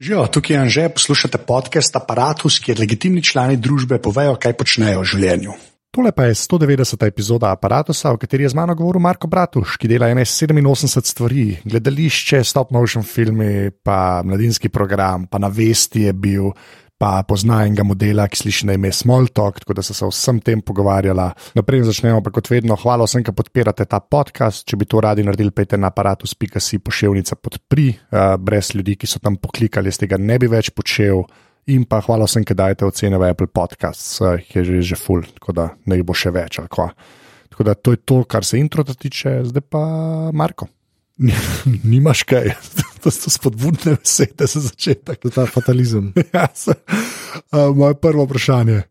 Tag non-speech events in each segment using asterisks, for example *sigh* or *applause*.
Živijo, tukaj je Anže, poslušate podcast Apparatus, kjer legitimni člani družbe povejo, kaj počnejo v življenju. Tole pa je 190. epizoda aparata, v kateri je z mano govoril Marko Bratuš, ki dela 87 stvari, gledališče, stop motion filme, pa mladinski program, pa na vesti je bil, pa pozna enega modela, ki sliši na ime Smalltalk, tako da so se vsem tem pogovarjala. Naprej začnemo pa kot vedno, hvala vsem, ki podpirate ta podcast. Če bi to radi naredili, pejte na aparatus.si pošiljnica podpri, uh, brez ljudi, ki so tam poklikali, z tega ne bi več počel. In pa hvala vsem, ki dajete ocene v Apple Podcasts, ki je že, že full, tako da ne bo še več. Tako da to je to, kar se intro tiče, zdaj pa Marko. *laughs* Nimaš kaj, to so spodbudne besede za začetek. To je ta fatalizem. *laughs* Ja, se, uh, moje prvo vprašanje,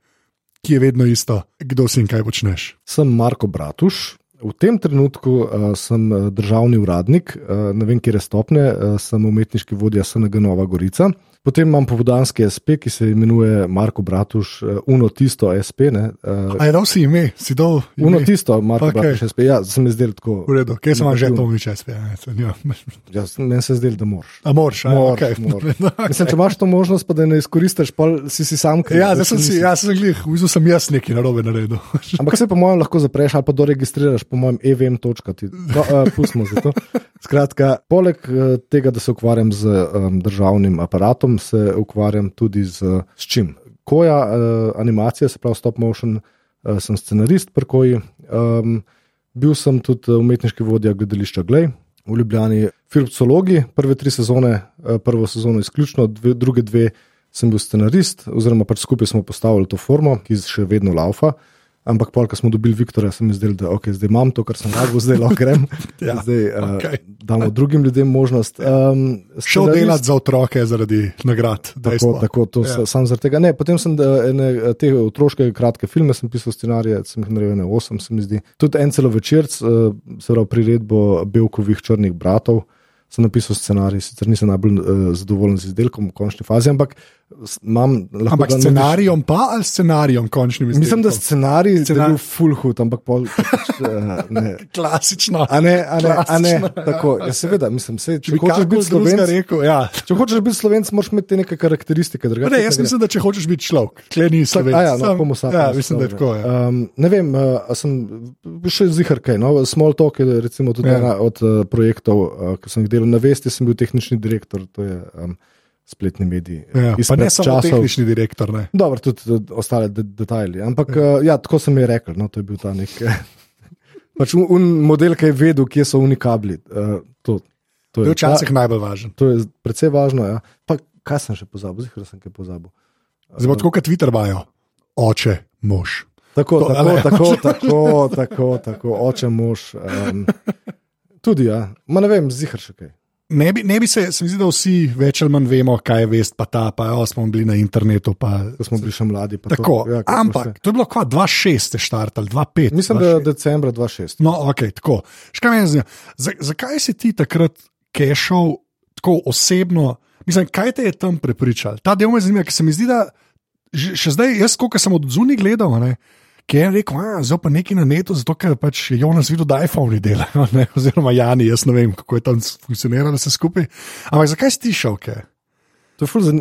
ki je vedno isto, kdo si in kaj počneš? Sem Marko Bratuš. V tem trenutku uh, sem državni uradnik, uh, ne vem, kje je stopne, uh, sem umetniški vodja SNG Nova Gorica. Potem imam povodanski SP, ki se imenuje Marko Bratuš, uh, Uno Tisto SP. Uh, Aj, da si ime, si dol. Uno Tisto, Marko Ok. okay. Bratuš SP. Ja, se mi zdel tako. V redu, kje sem že negativno. to umič, SP. Ja, sem, ja. Meni se zdel, da moraš. A moraš, a, Moraš, okay. moraš. *laughs* okay. Mislim, če imaš to možnost, pa da ne izkoristiš, pa si si sam kriv. Ja, da zdaj sem si, jaz sem glih, v bistvu sem jaz nekaj narobe naredil. Ampak se po mojem lahko zapreš ali pa doregistriraš, po mojem, evm. točka ti. No, uh, pustimo za to. *laughs* Skratka, poleg uh, tega, da se ukvarjam z um, državnim aparatom, se ukvarjam tudi z, s čim. Koja uh, animacija, se pravi stop motion, uh, sem scenarist pri koji. Um, bil sem tudi umetniški vodja gledališča Glej v Ljubljani, filmologi, prve tri sezone, uh, prvo sezono izključno, dve, druge dve sem bil scenarist, oziroma pač skupaj smo postavili to formo, ki še vedno laufa. Ampak, pol, ko smo dobili Viktorja, sem zdel, da okay, zdaj imam to, kar sem rabil, zdaj lahko grem. *laughs* Ja, zdaj uh, okej. damo drugim ljudem možnost. Um, Šel delati za otroke zaradi nagrad. Tako, dejstvo. tako, to Ja. sam zaradi tega. Ne, potem sem da, ene, te otroške kratke filme sem pisal scenarije, sem jih naredil ene osem, se mi zdi. Tudi en celo večerc, uh, se pravi priredbo Belkovih črnih bratov. Sem napisal scenarij, sicer nisem najbolj uh, zadovoljen z izdelkom v končni fazi, ampak s- imam. Ampak da scenarijem pa ali scenarijem končnim izdelkom? Mislim, da scenarij je Scenarij- bil full hood, ampak pol. *laughs* Ne. Klasično. A ne, a ne, a ne Klasično, ja. tako. Ja, seveda, mislim, se, če, hočeš biti slovenc, rekel, ja. če hočeš biti slovenc, moraš imeti neke karakteristike. drugače Ne, ne jaz gre. mislim, da če hočeš biti človek, klej ni slovenc. A ja, no, Sam- homo sapiens, ja, mislim, da je tako. Ja. Um, ne vem, uh, sem še zihar kaj. No? Small Talk je recimo tudi Ja. ja. ena od uh, projektov, uh, ki sem jih delal na Vesti, sem bil tehnični direktor, to je um, spletni medij. Ja, pa ne samo časov. tehnični direktor. Ne. Dobro, tudi ostale de detajli. Ampak ja. Uh, ja, tako sem jim rekel, no, to je bil ta nek. *laughs* pač un, un model, ki je vedel, kje so unikabli. Uh, to, to, To je včasih najbolj važen. to je precej važno. Ja. Pa, kaj sem še pozabil? Zihar sem kaj pozabil. Zdaj tako, kot Twitter imajo. Oče, mož. Tako, To, tako, ne? tako, tako, tako, tako, oče, mož. Um, tudi, ja, Ma ne vem, zihar še kaj. Ne bi, ne bi se, se mi zdi, da vsi več ali manj vemo, kaj je vest, pa ta, pa jo, smo bili na internetu. Pa, Ko smo bili še mladi. tako, to, ja, ampak to je bilo kva 2-6 ste štartali, 2-5. Mislim, da je decembra 2006. No, ok, tako. Škaj me zanima, za- zakaj si ti takrat kešal tako osebno? Mislim, kaj te je tam prepričal? Ta del me zanima, ker se mi zdi, da še zdaj, jaz, ko sem od zunaj gledal, ne, ki je rekel, da je pa nekaj na netu, zato ker pač je Jonas videl, da iPhone dela, *laughs* ne, oziroma Jani, jaz ne vem, kako je tam funkcioniralo vse skupaj. Ampak zakaj si ti šel? Kaj? To je ful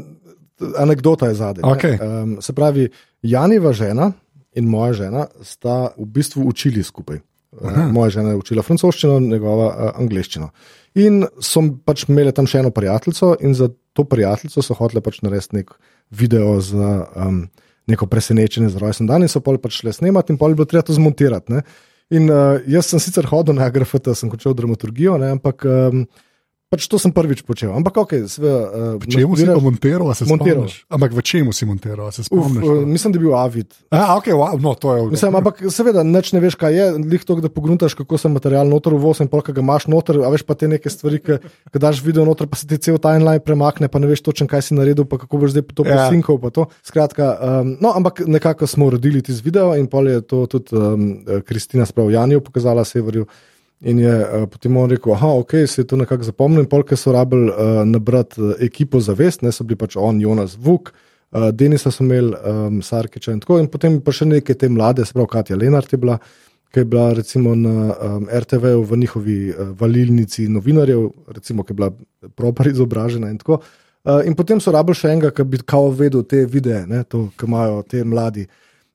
anekdota je zadaj. ne. Okej. Um, se pravi, Janeva žena in moja žena sta v bistvu učili skupaj. Uh, moja žena je učila francoščino, njegova uh, angliščino. In so pač imeli tam še eno prijateljico, in za to prijateljico so hoteli pač narediti nek video za um, neko presenečenje za rojsten dan, in so pol pač šli snemati, in pol je bilo treba to zmontirati. Ne? In uh, jaz sem sicer hodil na GRFT, sem končal dramaturgijo, ne? ampak um, pač to sem prvič počel. Ampak ok, seveda. Uh, V čemu si to montiral, se spomniš? Ampak v čemu si montiral, se Uf, spomniš? uh, mislim, da je bil avid. A, ok, wow, no, to je. Mislim, ampak seveda, nič ne veš, kaj je, lih to, da pogruntaš, kako se material noter uvozi in polk ga imaš noter, a veš pa te neke stvari, ki ki daš video noter, pa se ti cel timeline premakne, pa ne veš točno, kaj si naredil, pa kako boš zdaj to Ja. posinkal. to. Skratka, um, no, ampak nekako smo uredili tisti video in pol je to tudi um, Kristina sprav Janju pokazala Severju. In je uh, potem on rekel, da okay, se je to nekako zapomnil, in polk so rabili uh, nabrati uh, ekipo za vest, ne so bili pač on, Jonas Vuk, uh, Denisa so imeli, um, Sarkiča in tako, in potem pa še neke te mlade, sprav Katja Lenart je bila, ki je bila recimo na um, RTV-u v njihovi uh, valilnici novinarjev, recimo, ki je bila proper izobražena in tako. Uh, in potem so rabili še enega, ki bi kao vedel te videe, ne, to, ki imajo te mladi.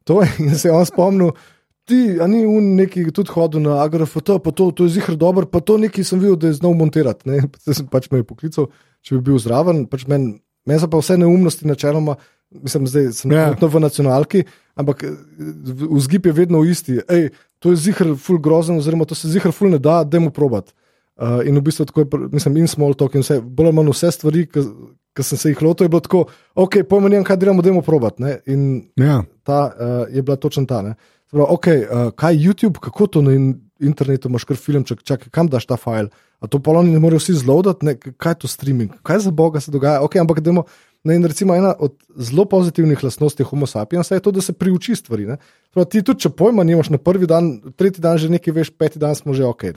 To, *laughs* in se je on spomnil, ti, a ni un neki tudi hodil na agrofoto, pa to, to je zihar dober, pa to neki sem videl, da je znal montirati. Ne. *laughs* Potem sem pač me poklical, če bi bil zraven. Pač Meni men so pa vse neumnosti načeloma, mislim, zdaj sem Ja. yeah. v nacionalki, ampak eh, vzgib je vedno isti. Ej, to je zihar ful grozen, oziroma to se zihar ful ne da, da mu probat. Uh, in v bistvu tako je, mislim, in small talk, in vse, bolj ali manj vse stvari, ki sem se jih lotil, je bilo tako, ok, pojmo, kaj delamo, da mu probat. Ne? In Ja. ta uh, je bila točno ta. ne. Se Pravi, okay, uh, kaj je YouTube, kako to na in internetu imaš kar film, čak, čak, kam daš ta file. A to poloni ne morejo vsi zlodati, kaj je to streaming, kaj za boga se dogaja. Okay, ampak dajmo, ne, in recimo ena od zelo pozitivnih lastnosti Homo sapiensa je to, da se priuči stvari. Pravi, ti tudi, če pojma nimaš na prvi dan, tretji dan že nekaj veš, peti dan smo že ok.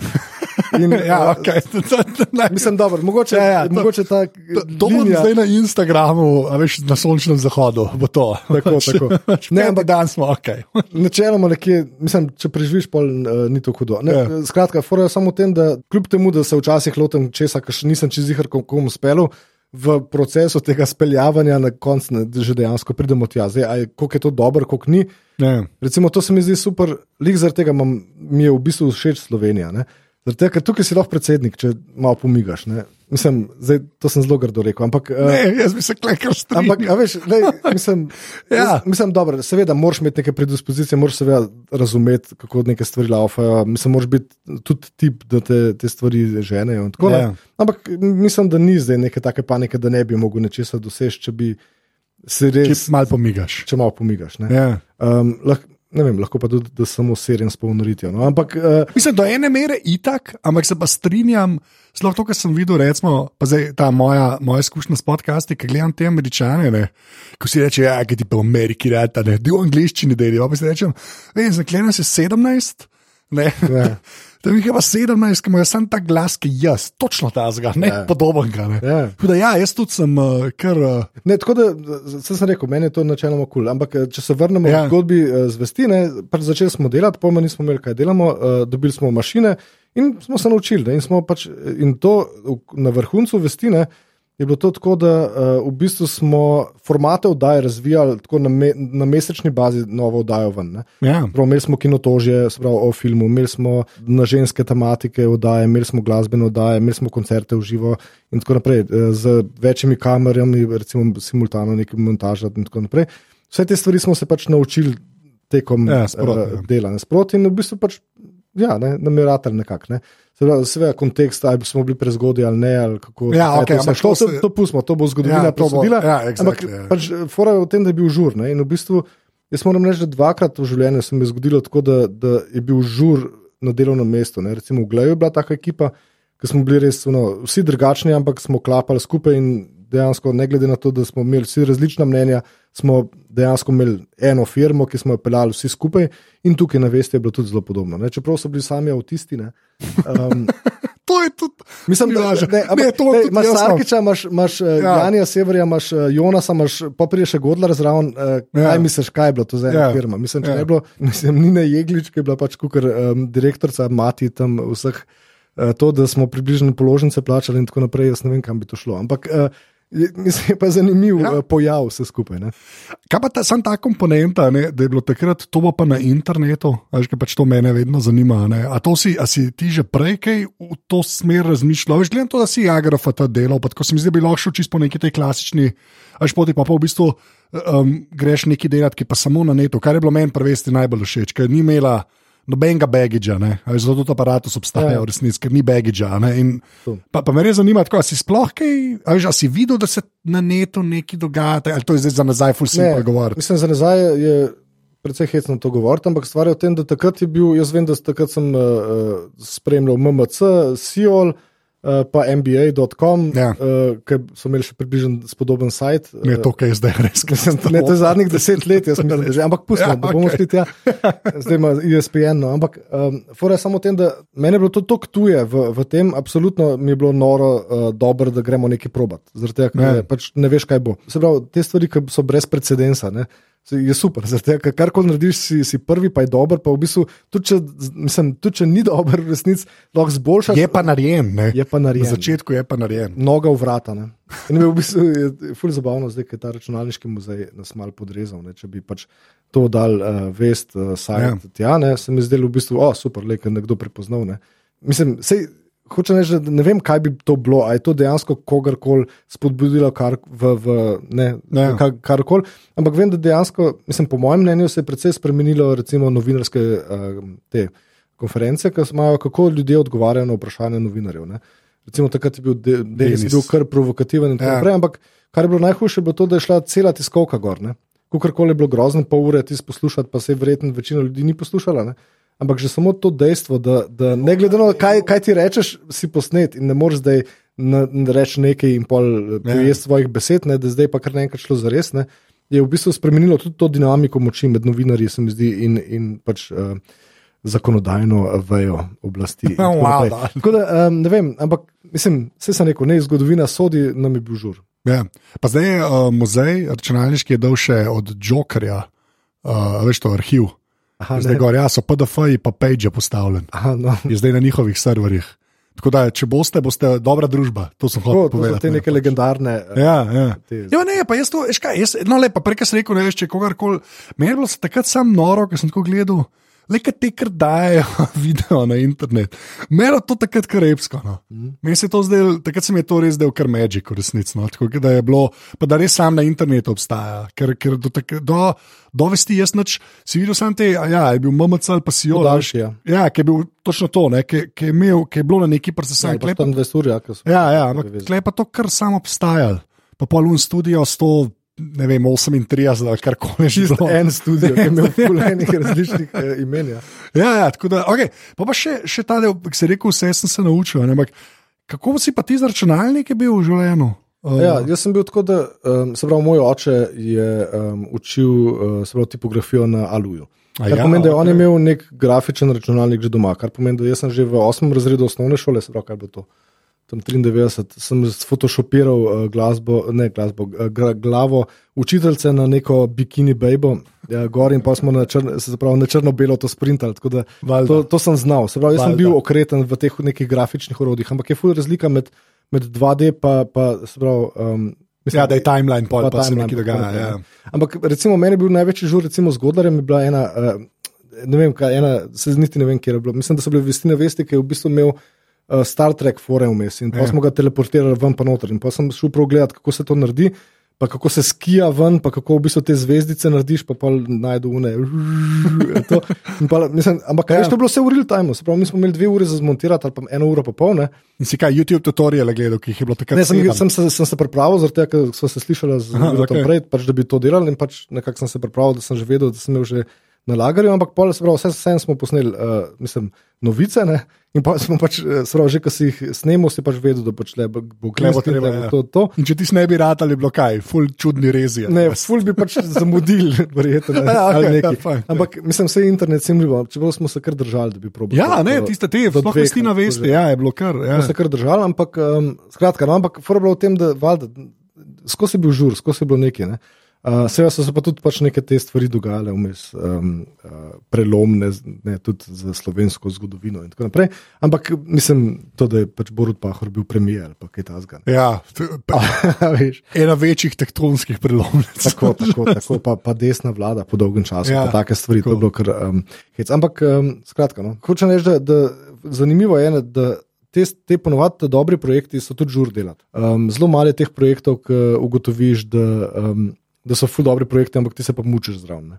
In, *laughs* Ja, okay. *laughs* Mislim, dobro, mogoče, Ja, ja, to- mogoče ta. To, to bo linija- zdaj na Instagramu, a veš, na sončnem zahodu. Bo to. *laughs* Tako, tako. Ne, Ne, ampak dan smo ok. Načeloma, nekje, mislim, če preživiš, pol, uh, ni to hudo. Ne, Ja. yeah. Skratka, fora je samo v tem, da kljub temu, da se včasih lotim česa, kar še nisem čez jih komu spelil, v procesu tega speljavanja na koncu že dejansko pridemo tja. Zdaj, a je- koliko je to dobro, koliko ni. Ne. Recimo, to se mi zdi super, lik zaradi tega imam, mi je v bistvu všeč Slovenija. Ne? Zaradi tega, ker tukaj si lahko predsednik, če malo pomigaš. Ne? Mislim, zdaj, to sem zelo grdo rekel. Ampak, eh, ne, jaz bi se klekal strinjal. Ampak, a veš, lej, *laughs* mislim, Ja. ja. mislim, dobro, seveda, moraš imeti neke predispozicije, moraš seveda razumeti, kako neke stvari laufajo. Mislim, moraš biti tudi tip, da te, te stvari ženejo. tako. Ja. Ampak mislim, da ni zdaj neke take panike, da ne bi mogel nečesa doseči, če bi se res, Če malo pomigaš. če malo pomigaš. Ne? Ja. Um, lah, ne vem, lahko pa tudi, da samo serien s polnoritjo. No? Ampak uh, Mislim, do ene mere itak, ampak se pa strinjam, sploh to, kar sem videl, recimo, pa zdaj ta moja, moja izkušnja s podcasti, ki gledam te američane, ne, ko si reče, ja, ki ti pa v Ameriki rata, ne, di v angliščini delijo, pa si rečem, veš, zaklenem se 17, ne. Ja. *laughs* Tam jih je pa 17, ki imajo samo ta glas, ki jaz, točno ta zga, ne Ja. podoben. ga, Ne. Ja. Da, ja, jaz tudi sem uh, kar. Uh, Ne, tako da, sem, sem rekel, meni je to načeloma kul. Cool. Ampak, eh, če se vrnemo Ja. k zgodbi eh, zvesti, ne, pač začeli smo delati, pojma nismo imeli, kaj delamo, uh, dobili smo mašine in smo se naučili. Ne, in, pač, in to v- na vrhuncu vesti ne, je bilo to tako, da uh, v bistvu smo formate oddaje razvijali tako na, me, na mesečni bazi, novo oddajo ven. Ja. Prav, imeli smo kinotožje se pravi, o filmu, imeli smo na ženske tematike oddaje, imeli smo glasbene oddaje, imeli smo koncerte v živo in tako naprej, eh, z večjimi kamerami, recimo simultano nekaj montažati in tako naprej. Vse te stvari smo se pač naučili tekom Ja, sproti, eh, ja. dela nasproti in v bistvu pač. Ja, ne, nam je ratar nekako. Ne. Seveda, kontekst, ali smo bili prezgodaj ali ne. Ali kako, Ja, je okej, to, vse. ampak to, se- to pustimo, to bo zgodovina Ja, bo- presodila. ja, ampak exactly, ja. pač, fora je v tem, da je bil žur. Ne, in v bistvu, jaz moram reči, da dvakrat v življenju se mi je zgodilo tako, da, da je bil žur na delovnem mestu. Ne. Recimo v Gleju je bila taka ekipa, ki smo bili res no, vsi drugačni, ampak smo klapali skupaj in dejansko, ne glede na to, da smo imeli vsi različna mnenja, smo dejansko imeli eno firmo, ki smo jo peljali vsi skupaj in tukaj na vesti je bilo tudi zelo podobno. Ne. Čeprav so bili sami avtisti. Ne. Um, *laughs* To je tudi. Mislim, da lažje. ne, Ne, ampak, to ne, imaš. Sarkiča, imaš, imaš ja. Ja. Janija Severja, imaš eh, Jonasa, imaš pa prije še Godler zraven. Uh, Ja. kaj misliš, kaj je bilo to za ena Ja. ja. firma? Mislim, če Ja. ja. ne bi bilo, mislim, Nina Jeglič, ki je bila pač kukar um, direktorica Mati tam vseh, uh, to, da smo približno položnice plačali in tako naprej, jaz ne vem, kam bi to šlo. Ampak uh, je, mislim, je pa zanimiv Ja. uh, pojav vse skupaj. Ne? Kaj pa ta, sam ta komponenta, ne, da je bilo takrat to pa na internetu, veš, kaj pač to mene vedno zanima. Ne. A to si, a si ti že prej kaj v to smer razmišljal? Veš, gledam to, da si Agrafa ta delal, pa tako se mi zdi, da bi lahko šel čisto po neki tej klasični, veš, poti pa, pa v bistvu um, greš neki delati, ki pa samo na netu, kar je bilo meni prvesti najbolj všeč, ker ni imela nobenega bagidža, zato tudi aparatus obstaja Ja. v resnici, ker ni bagidža. in. Pa, pa me res zanima, tako, a si sploh kaj, a veš, a si videl, da se na netu nekaj dogaja, ali to je zdaj za nazaj, full simple govoriti. Mislim, za nazaj je precej hecno to govoriti, ampak stvar je v tem, da takrat je bil, jaz vem, da takrat sem uh, spremljal MMC, Seol. Uh, pa MBA.com, Ja. uh, ki so imeli še približno spodoben sajt. Ne, to, kar je zdaj res. Mislim, ne, to je zadnjih deset let, jaz mislim, da že, ampak pustimo, Ja, ja, da bomo okej. šli tja. Zdaj ima E ESPN. No. Ampak um, fora je samo v tem, da meni je bilo to tako tuje v, v tem, absolutno mi je bilo noro, uh, dobro, da gremo nekaj probat. Zaradi tega, ker Ja. ne. pač ne veš, kaj bo. Se pravi, te stvari, ki so brez precedensa. Ne. Je super. Zato, ker karkoli narediš, si, si prvi, pa je dober. Pa v bistvu, tudi, če, mislim, tudi če ni dober, v resnici lahko zboljšaš. Je pa narejen. Ne? Je pa narejen. Na začetku je pa narejen. Noga v vrata. Ne? In je v bistvu je ful zabavno, zdaj, ker je ta računalniški muzej nas mal podrezal. Ne? Če bi pač to dal uh, vest, uh, sajt, ja. tja, ne? se mi zdelo v bistvu, o, oh, super, le, ker nekdo prepoznal. Ne? Mislim, sej, Hoče reči, da ne vem, kaj bi to bilo, ali je to dejansko kogarkoli spodbudilo, kar v, v ne, ne. Kar, karkoli. Ampak vem, da dejansko, mislim, po mojem mnenju, se je precej spremenilo, recimo, novinarske uh, te konference, imajo, kako ljudje odgovarjajo na vprašanja novinarjev. Ne. Recimo, takrat je bil Denis bil kar provokativen in tako ja. naprej. Ampak kar je bilo najhujše, je bilo to, da je šla cela tiskovka gor. Kakorkoli je bilo grozno, pol ure ti poslušati, pa se je verjetno večina ljudi ni poslušala. Ne. Ampak že samo to dejstvo, da, da ne glede na to, kaj, kaj ti rečeš, si posnet in ne moreš zdaj reči nekaj in pol eh, ja. pojesti svojih besed, ne, da zdaj pa kar naenkrat šlo za res. Ne, je v bistvu spremenilo tudi to dinamiko moči med novinarji, se mi zdi, in, in pač uh, zakonodajno vejo oblasti. No, *laughs* wow, Tako da um, ne vem, ampak mislim, vse sem rekel, ne, zgodovina sodi, nam je bil žur. Ja. Pa zdaj je uh, muzej računalniški je dal še od Jokerja, uh, veš to, arhiv. Aha, zdaj gor, ja, so PDF-ji, pa Page je postavljen. Aha, no. Je zdaj na njihovih serverjih. Tako da, če boste, boste dobra družba. To so hoče povedati. Te neke legendarne. Ja, ja. Te... ja ne, pa jaz to, veš kaj, jaz, no, lepa, prej sem rekel, ne veš, če kogarkoli. Meni je bilo takrat sam noro, ker sem tako gledal le kaj te kar dajo *laughs* video na internet. Mero to takrat kar repsko. No. Mm. Se zdel, takrat se mi je to res del kar magic, resnici. No. Tako da je bilo, pa da res sam na internetu obstaja. Ker, ker do, do, do vesti jaz noč si videl sam te, ja, je bil MMC ali pa si jo. Daljši, ja. ja, ki je bil točno to, ki, ki, je imel, ki je bilo na neki procesor. Ja, klepa, tam dve sturi, ja, ja, ja, ampak klepa to kar samo obstajalo. Pa polun studio s to ne vem, 38 ali kar koli že. Čisto en studio, ki je imel *laughs* fulejnih različnih eh, imen. Ja, ja, ja tako da, okay. pa, pa še, še ta del, ki si rekel, vse sem se naučil. Ne, ampak, kako si pa ti z računalniki bil v življenju? Uh, ja, jaz sem bil tako, da um, se pravi, moj oče je um, učil uh, pravi, tipografijo na Aluju. Kar ja, pomeni, da je okay. on imel nek grafičen računalnik že doma, kar pomeni, da sem že v osmem razredu osnovne šole, se pravi, kaj bo to tam 93, sem sfotoshopiral uh, glasbo, ne glasbo, uh, glavo učiteljice na neko bikini bejbo, ja, gor in pa smo na, čr, pravi, na črno-belo to sprintali. To, to sem znal. Pravi, jaz sem bil okreten v teh nekih grafičnih orodjih, ampak je fulj razlika med, med 2D in pa, pa pravi, um, Mislim, ja, da je timeline, pa, pa, pa timeline, se nekaj dogaja. Ja. ja. Ampak recimo, meni je bil največji žur, recimo z Godlerjem, je bila ena, uh, ne vem, kaj, ena, se niti ne vem, kje je bilo. Mislim, da so bile vestine vesti, ki je v bistvu imel uh, Star Trek fore vmes in pa ja. smo ga teleportirali ven pa noter. In pa sem šel prav gledati, kako se to naredi. Pa kako se skija ven, pa kako v bistvu te zvezdice narediš, pa pa najdu une. *laughs* Pa, mislim, ampak kaj ja. je to bilo vse v real time? Pravi, mi smo imeli dve uri za zmontirati, ali pa eno uro pa pol. Ne? In si kaj YouTube tutoriale gledal, ki jih je bilo takrat? Ne, sem, sem, sem, sem se pripravil, zaradi tega, ker smo se slišali z ljudmi okay. prej, pač, da bi to delali in pač nekako sem se pripravil, da sem že vedel, da sem imel že na lagarju, ampak pol, pravi, vse, vse smo posneli, uh, mislim, novice. Ne? In pa smo pač, pravi, že ko si jih snemo, si pač vedel, da pač le bo gledal. Ja. To, to. In če ti ne bi rad ali bilo kaj, ful čudni rezi. Ne, ful bi pač zamudil, *laughs* verjetno. *laughs* Ja, okay, ja, ampak mislim, vse internet sem bil, čeprav smo se kar držali, da bi probali. Ja, ne, tiste te, sploh vesti na vesti, ja, je bilo kar. Ja. Smo se kar držali, ampak um, skratka, no, ampak ful je bilo v tem, da valda, skozi je bil žur, skozi je bilo nekaj. Ne? Uh, Seveda so se pa tudi pač neke te stvari dogajale, vmes, um, uh, prelomne, ne, tudi za slovensko zgodovino. Ampak mislim, to, da je pač Borod Pahor bil premijer, pa kaj ta zgan. Ja, *laughs* ena večjih tektonskih prelomnic. Tako, tako, *laughs* tako pa, pa desna vlada po dolgem času, ja, pa take stvari. Kar, um, Ampak, um, skratka, no, hočem reči, da, da zanimivo je, da te, te ponovadi dobri projekti so tudi žur delati. Um, zelo malo je teh projektov, ki ugotoviš, da. Um, da so ful dobri projekti, ampak ti se pa mučiš zraven.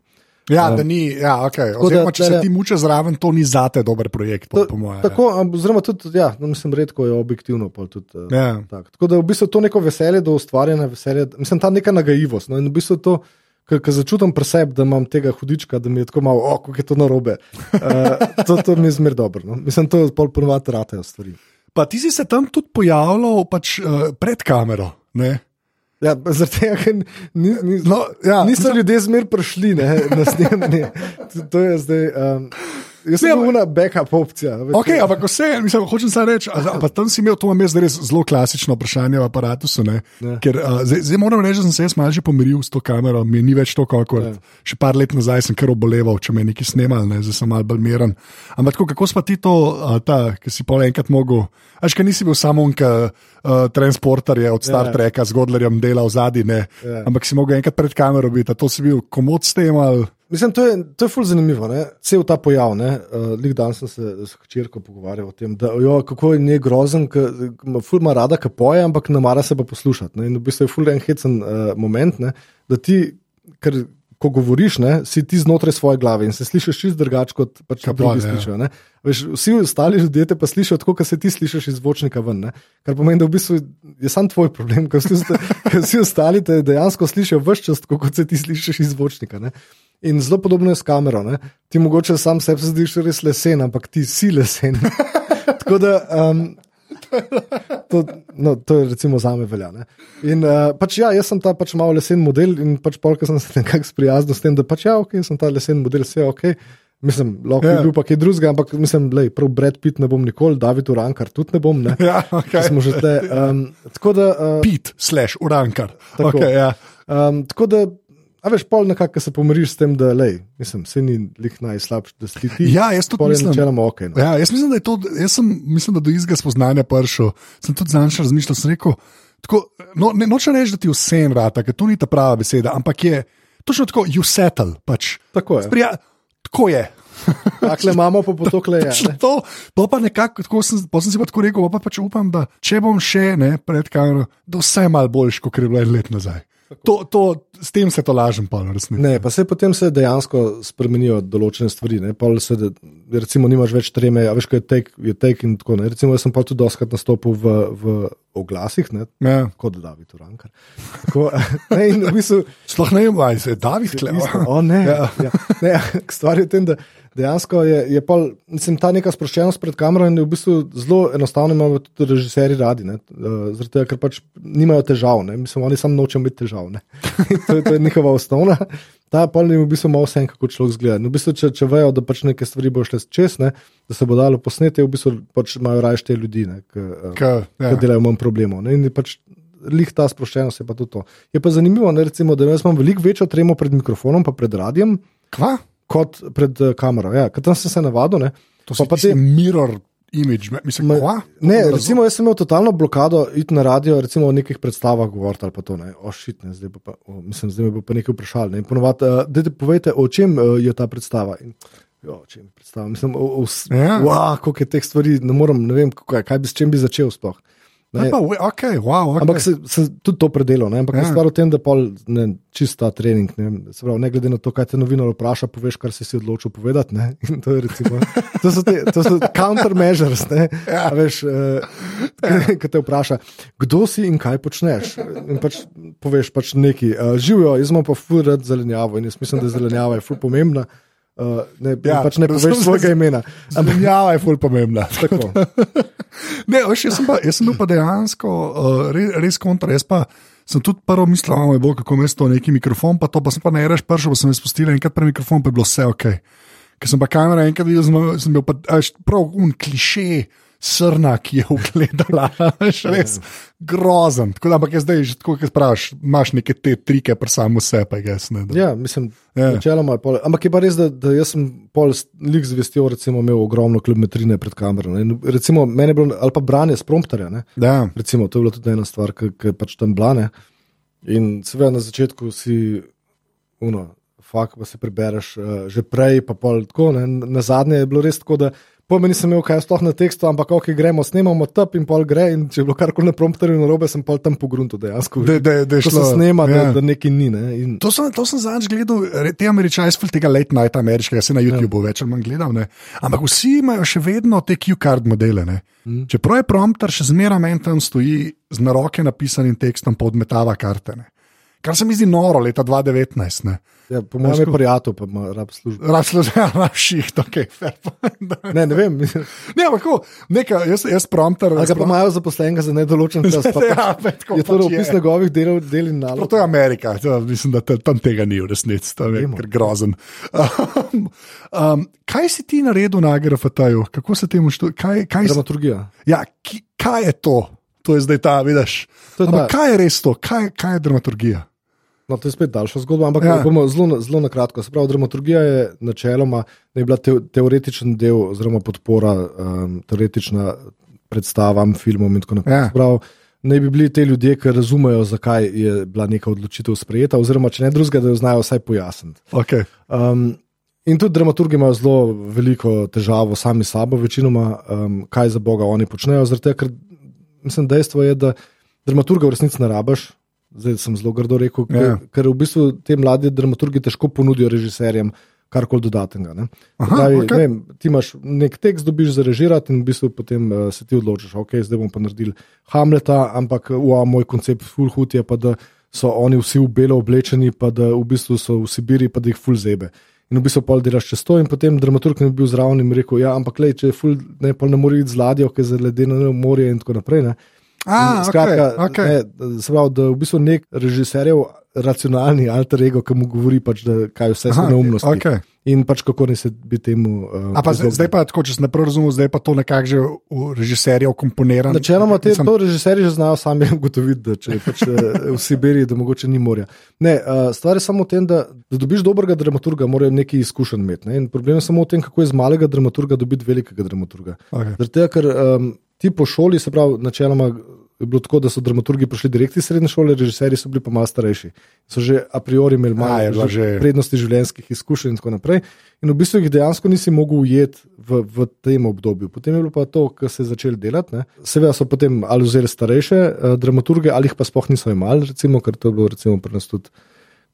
Ja, um, da ni, ja, okay. oziroma, če se ti mučiš zraven, to ni za te dober projekt. Po, po moje, tako, oziroma, tudi, ja, no, mislim, redko je objektivno. Tudi, uh, ja. tak. Tako da v bistvu to neko veselje do ustvarjanja, veselje, mislim, ta neka nagajivost. No, in v bistvu to, Ker začutim pri sebi, da imam tega hudička, da mi je tako malo, oh, kako je to narobe. Uh, to, to mi je zmer dobro. No? Mislim, to je pol ponovadi ratajo stvari. Pa ti si se tam tudi pojavljal pač, uh, pred kamero. Ne? Ja, Zato, ker ni, ni, no, ja, niso ljudje zmer prišli ne, na snemanje. *laughs* To je zdaj. Um, Jaz sem bil na backup opcija. Okay, ampak vse, mislim, hočem samo reči, a, a pa tam si imel, to imam jaz res zelo klasično vprašanje v aparatu. Ja. ker, a, zdaj, zdaj moram reči, da sem se jaz malo že pomiril s to kamero, mi ni več to, kot Ja. še par let nazaj sem kar oboleval, če me je nekaj snemal, ne, zdaj sem malo bolj miren. Ampak tako, kako spa ti to, a, ta, ki si pol enkrat mogel, až kaj nisi bil samo on, ki transporter je od Star Ja. Treka z Godlerjem delal zadnji, ne, ampak si mogel enkrat pred kamero biti, to si bil komod s tem ali. Mislim, to je, to je ful zanimivo. Ne? Cel ta pojav. Uh, Lik dan sem se s hčerko pogovarjal o tem, da, jo, kako je njej grozen, ful ima rada, ki poje, ampak ne mara se pa poslušati. Ne? In v bistvu je ful en hecen uh, moment, ne? da ti, ker ko govoriš, ne, si ti znotraj svoje glave in se slišiš čist drugače kot pač Kaj drugi pa, ja. slišijo. ne. Veš, vsi ostali ljudje te pa slišijo tako, kot se ti slišiš iz zvočnika ven. Ne? Kar pomeni, da v bistvu je sam tvoj problem, ker vsi, *laughs* ker vsi ostali te dejansko slišijo vse čas, tako kot se ti slišiš iz zvočnika. Ne? In zelo podobno je s kamero. Ne? Ti mogoče sam sebi se zdiš res lesen, ampak ti si lesen. *laughs* Tako da. Um, *laughs* To, no, to je recimo za me velja. Ne? In uh, pač ja, jaz sem ta pač malo lesen model in pač polk sem se nekako sprijaznil s tem, da pač ja, ok, sem ta lesen model, vse je ok. Mislim, lahko Ja. je bil pa kaj drugega, ampak mislim, da prav Brad Pitt ne bom nikoli, David Urankar tudi ne bom. Ne? *laughs* Ja, okay. Smo že tle. Um, tako da. Uh, Pit, slash, urankar. Tako. Okay, ja. Um, tako da, a veš, pol nekako se pomiriš s tem, da lej, mislim, se ni lik najslabši, da si ti. Ja, jaz tudi je mislim. načeloma ok. No. Ja, jaz mislim, da je to, jaz sem, mislim, da do izga spoznanja prišel. Sem tudi znaš razmišljal, sem rekel, tako, no, ne, nočem reči, da ti vsem vrata, ker to ni ta prava beseda, ampak je točno tako, you settle. Pač. Tako je. Sprija, tako je. Takle imamo pa potokle. *laughs* Ja, Točno ne. to, to pa nekako, tako sem, sem si pa tako rekel, pa pač upam, da če bom še ne, pred kamero, da vse je malo boljš, kot je bilo en let nazaj. To, to, s tem se to lažem, pa resnici. Ne, pa se potem se dejansko spremenijo določene stvari. Ne? Pol Se, recimo, nimaš več treme, a veš, kaj je tek, je tek in tako naprej. Recimo, jaz sem pa tudi doskrat nastopil v, v oglasih, ne? Ja. kot David Urankar. Tako, *laughs* ne, v bistvu, Sploh ne vem, ali se je David kleval. *laughs* Ne, Ja. ja. Ne, *laughs* stvar je v tem, da dejansko je, je pol, mislim, ta neka sproščenost pred kamero in v bistvu zelo enostavno imajo tudi režiserji radi, ne, uh, zaradi tega, ker pač nimajo težav, ne, mislim, oni samo nočejo imeti težav, to, je, to je njihova osnovna. Ta pol jim v bistvu malo vse, kako človek zgleda. No, v bistvu, če, če vejo, da pač neke stvari bo šle čez, ne, da se bo dalo posneti, v bistvu pač imajo raje te ljudi, ki K, ja. delajo manj problemov. Ne, in je pač lih ta sproščenost je pa tudi to. Je pa zanimivo, ne, recimo, da jaz imam veliko večjo tremo pred mikrofonom, pa pred radijem, Kva? kot pred uh, kamero. Ja, ker tam sem se navadil. Ne, To so pa pa te- mirror image, me- mislim, Ma- kva? Ne, Razum- recimo, jaz sem imel totalno blokado iti na radio, recimo o nekih predstavah govoriti ali pa to. Ne. O, shit, ne, zdaj, pa, o, mislim, zdaj me bo pa nekaj vprašali. Ne. Ponovadi, uh, dajte povejte, o čem uh, je ta predstava. In, jo, o čem je predstava? Mislim, o, o, Ja. wow, koliko je teh stvari, ne morem, ne vem, kaj, kaj bi, s čem bi začel sploh. Ne, Ne. pa, okay, wow, okay. Ampak se, se tudi to predelal, ne? ampak ja. Ja. stvar v tem, da pol, ne, čista trening. Ne, se pravi, ne glede na to, kaj te novinar vpraša, poveš, kar si si odločil povedati. Ne? *laughs* In To, je recimo, to, so te, to so countermeasures. Ne? Ja. Veš, *laughs* uh, ki te vpraša, kdo si in kaj počneš. In pač poveš pač nekaj. Uh, Živijo, jaz imam pa furati zelenjavo in jaz mislim, da zelenjava je ful pomembna. Uh, ne, Ja, pač ne poveš svojega imena. Zamenjava je ful pomembna. *laughs* *laughs* Ne, veš, jaz, sem pa, jaz sem pa dejansko uh, res, res kontra. Jaz pa sem tudi prvo mislil, da bo kako mesto neki mikrofon, pa to pa sem pa ne reš pršel, pa sem jaz spustil enkrat pre mikrofon, pa je bilo vse ok. Ker sem pa kamera enkrat videl, sem, sem bil pa a veš, prav un kliše. Srna, ki je ugledala, *laughs* veš, res grozen. Tako da, ampak je zdaj že tako, kot praviš, imaš neke te trike, pa samo je ges. Ne, da- Ja, mislim, Ja. ja. načeloma je pol. Ampak je pa res, da, da jaz sem pol lik zvestil, recimo, imel ogromno kilometrine pred kamero. ne. Recimo, meni je bilo, ali pa branje s prompterja. Ne? Ja. Recimo, to je bila tudi ena stvar, ki je pač tam blane. In seveda na začetku si, uno, fakt, pa se prebereš uh, že prej, pa pol tako. Ne? Na zadnje je bilo res tako, da pojma nisem imel kaj sploh na tekstu, ampak ok, gremo, snemamo tap in pol gre. In če je bilo karkoli na prompterju narobe, sem pol tam pogrunto dejansko. Da- da- da je Ko se šlo, snema, ja. da, da nekaj ni. Ne? In, To sem, to sem zadnjič gledal, te američane, sploh tega late night ameriškega, se na YouTubeu ja. več ali manj gledal. Ne. Ampak vsi imajo še vedno te Q-card modele. Ne. Mm. Čeprav je prompter še zmeraj tam stoji z na roke napisanim tekstom, podmetava karte. Kar se mi zdi noro leta 2019. Ne. Ja, po mojem je prijatelj, pa ima rab službo. Rab službo, *laughs* ja, rab šiht, ok, fair point. Ne, ne vem. Ne, ampak neka, jaz, jaz prompter. Ali ga pa imajo zaposlenega za nedoločen čas? Pa, *laughs* Ja, pa tako je to pač opis je. njegovih del, del in nalog. to je Amerika, to, mislim, da te- tam tega ni v resnici, tam je grozen. *laughs* Um, um, kaj si ti naredil na GRFT-ju? Kako se temu štiri? Kaj, kaj, si- Dramaturgija. ja, ki, kaj je to? To je zdaj ta, vidiš. To je Ampak ta- kaj je res to? Kaj, kaj je dramaturgija? No, to je spet daljša zgodba, ampak Ja. bomo zelo, zelo na kratko. Se pravi, dramaturgija je načeloma ne bila te, teoretičen del, oziroma podpora um, teoretična predstavam, filmom in tako naprej. Ja. Se pravi, Naj bi bili te ljudje, ki razumejo, zakaj je bila neka odločitev sprejeta, oziroma če ne drugega, da jo znajo vsaj pojasniti. Okay. Um, in tudi dramaturgi imajo zelo veliko težavo sami s sabo, večinoma, um, kaj za Boga oni počnejo. Tega, ker mislim, dejstvo je, da dramaturga v resnici ne rabiš. Zdaj sem zelo grdo rekel, ker, Ja. ker v bistvu te mladi dramaturgi težko ponudijo režiserjem karkoli dodatnega. ne. Aha, Pravi, okej. ne vem, ti imaš nek tekst, dobiš za režirati in v bistvu potem uh, se ti odločiš, ok, zdaj bomo pa naredili Hamleta, ampak ua, moj koncept full hood je pa, da so oni vsi v belo oblečeni, pa da v bistvu so v Sibiri, pa da jih full zebe. In v bistvu pol delaš čez to, in potem dramaturg ne bi bil zraven in rekel: Ja, ampak lej, če je full, ne, pol ne more iti z ladjo, ker je ledeno morje in tako naprej. Ne. A, Skratka, okay, okay. ne, se pravi, da v bistvu nek režiserjev racionalni alter ego, ki mu govori, pač, da kaj vse so neumnosti. okej. In pač kako ne se bi temu. Uh, A pa zdaj, zdaj pa tako, če sem ne prav razumel, zdaj pa to nekako že v režiserjev komponirano. Načeloma te Mislim- to režiserji že znajo sami *laughs* ugotoviti, da če je pač eh, v Sibiriji, da mogoče ni morja. Ne, uh, stvar je samo v tem, da, da dobiš dobrega dramaturga, morajo neki izkušenj imeti. Ne? In problem je samo v tem, kako iz malega dramaturga dobiti velikega dramaturga. Zaradi tega, ker um, ti po šoli, se pravi, načeloma je bilo tako, da so dramaturgi prišli direkt iz srednje šole, režiserji so bili pa malo starejši. So že a priori imeli malo že- prednosti življenjskih izkušenj in tako naprej. In v bistvu jih dejansko nisi mogel ujeti v, v tem obdobju. Potem je bilo pa to, kar se je začeli delati. Ne. Seveda so potem ali vzeli starejše uh, dramaturge, ali jih pa sploh niso imeli, recimo, ker to je bilo recimo pri nas tudi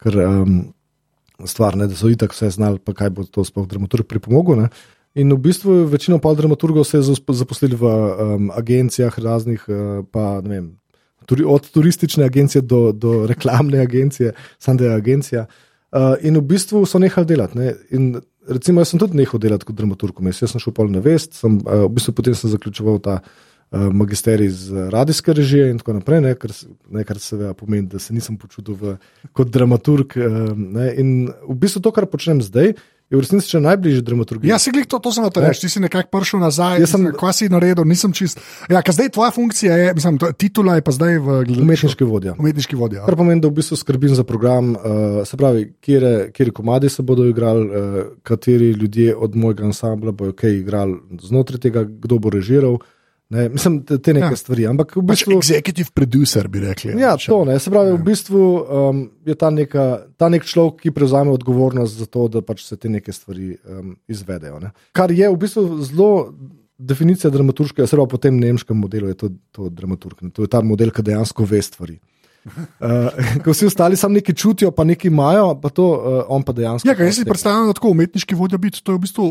kar, um, stvar, ne, da so itak vse znali, pa kaj bo to sploh dramaturg pripomogel. Ne. In v bistvu večino pa dramaturgov se je zaposlili v um, agencijah raznih, uh, pa ne vem. Turi, od turistične agencije do, do reklamne agencije, je agencija. Uh, in v bistvu so nehali delati. Ne? In recimo, jaz sem tudi nehal delati kot dramaturg, jaz sem šel pol na vest, sem, uh, v bistvu potem sem zaključoval ta uh, magisterij iz uh, radijske režije in tako naprej, ne? Kar, ne, kar seveda pomeni, da se nisem počutil v, kot dramaturg. Uh, ne? in v bistvu to, kar počnem zdaj, je v resnici še najbližje dramaturgiji. Ja, si glih to, to sem hotel reči, ti si nekako prišel nazaj. Jaz sem- Kaj si naredil, nisem čist. Ja, ker zdaj tvoja funkcija je, mislim, to- titula je pa zdaj v gledališču. Umetniški vodja. Umetniški vodja. Kar pomeni, da v bistvu skrbim za program, uh, se pravi, kje, kje komadi se bodo igrali, uh, kateri ljudje od mojega ansambla bodo kaj igrali znotraj tega, kdo bo režiral. Ne, mislim, te, neke Ja. ja. stvari. Ampak v Pač bistvu. executive producer bi rekli. Ja, Če- to ne. Se pravi, v bistvu um, je ta, neka, ta nek človek, ki prevzame odgovornost za to, da pač se te neke stvari um, izvedejo. Ne. Kar je v bistvu zelo definicija dramaturškega, se pravi, po tem nemškem modelu je to, to dramaturg. Ne. To je ta model, ki dejansko ve stvari. Uh, ko vsi ostali samo nekaj čutijo, pa nekaj imajo, pa to uh, on pa dejansko. Ja, jaz si predstavljam, da tako umetniški vodja biti, to je v bistvu,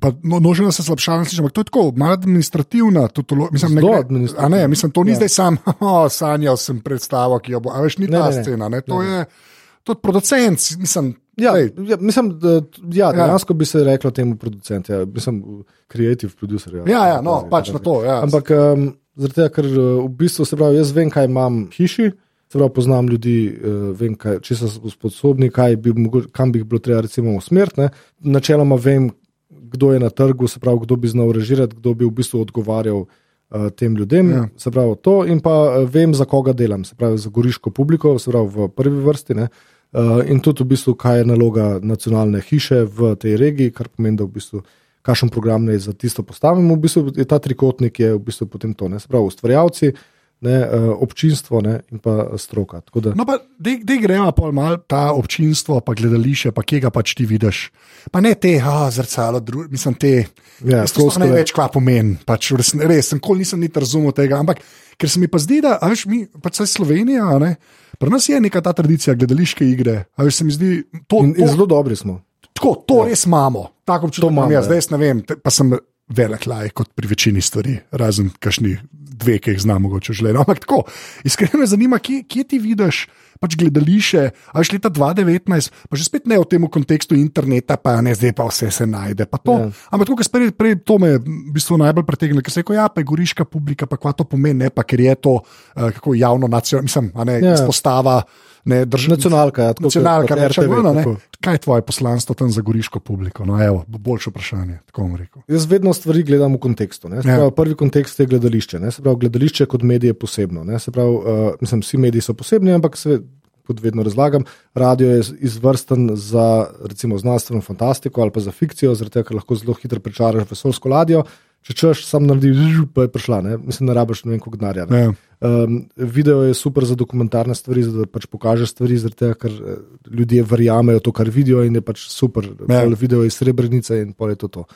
pa no, nožena se slišim, ampak to je tako, malo administrativna, tutolo, mislim, ne gre, administrativna. ne, mislim, to ni Ja. ja. zdaj sam, *laughs* oh, sanjal sem predstavo, ki jo bo, a veš, ni Ne, ta ne, ne. scena, ne, to je, to je producent, mislim, Ja, lej, ja, mislim, da ja, dejansko bi se reklo temu producent, ja, mislim, creative producer. Ja, ja, ja, no, pač na to, ja. Ampak um, zaradi tega, ker uh, v bistvu se pravi, jaz vem, kaj imam v hiši, se pravi, poznam ljudi, uh, vem, kaj, če so sposobni, kaj bi, mogo- kam bi jih bilo treba recimo usmeriti. Načeloma vem, kdo je na trgu, se pravi, kdo bi znal režirati, kdo bi v bistvu odgovarjal. uh, Tem ljudem, Ja. se pravi to, in pa uh, vem, za koga delam, se pravi za goriško publiko, se pravi v prvi vrsti. Ne, uh, in tudi v bistvu, kaj je naloga nacionalne hiše v tej regiji, kar pomeni, da v bistvu kakšen program naj za tisto postavimo. V bistvu je ta trikotnik je v bistvu potem to, ne, se pravi ustvarjalci, ne, uh, občinstvo ne, in pa stroka. Tako da, No, pa da gremo pa malo ta občinstvo, pa gledališče, pa kje ga pač ti vidiš. Pa ne te, a zrcalo, dru, mislim te. Ja, to ne več kva pomeni. Pač, res, sem nikoli nisem niti razumel tega. Ampak ker se mi pa zdi, da veš, mi, pač saj Slovenija, ne, pri nas je neka ta tradicija gledališke igre. A veš, se mi zdi, to, in, in to, zelo dobri smo. Tako, to ja. res imamo. Tako občutek To imam jaz, ja. zdaj jaz ne vem, te- pa sem velik laj kot pri večini stvari, razen kašni dve, ki jih znam mogoče želeti. Ampak tako, iskreno me zanima, kje, kje ti vidiš pač gledališče, a že leta 2019, pa že spet ne v tem kontekstu interneta, pa ne zdaj pa vse se najde. Ja. Ampak to, kar sprej, prej, to me v bistvu najbolj pritegne, ker se reko, ja, pa je goriška publika, pa kva to pomeni, ne pa ker je to uh, kako javno nacionalno, mislim, a ne ja. izpostava. Ne, drž... Nacionalka, ja, nacionalka, ne, RTV, vrno, ne. Kaj je tvoje poslanstvo tam za goriško publiko? No, evo, boljše vprašanje. Jaz vedno stvari gledam v kontekstu. Ja. Pravi, prvi kontekst je gledališče. Pravi, gledališče kot medije je posebno. Pravi, uh, mislim, vsi mediji so posebni, ampak se, kot vedno razlagam, radio je izvrsten za recimo, znanstveno fantastiko ali pa za fikcijo, zaradi tega, ker lahko zelo hitro prečaraš vesolsko ladjo. Če češ, sam naredi, pa je prišla, ne? mislim, ne rabiš ne vem, koliko denarja. Ja. Um, video je super za dokumentarne stvari, da pač pokažeš stvari, tega, ker eh, ljudje verjamejo to, kar vidijo in je pač super. Ja. Video je iz srebrenice in pol je to. to.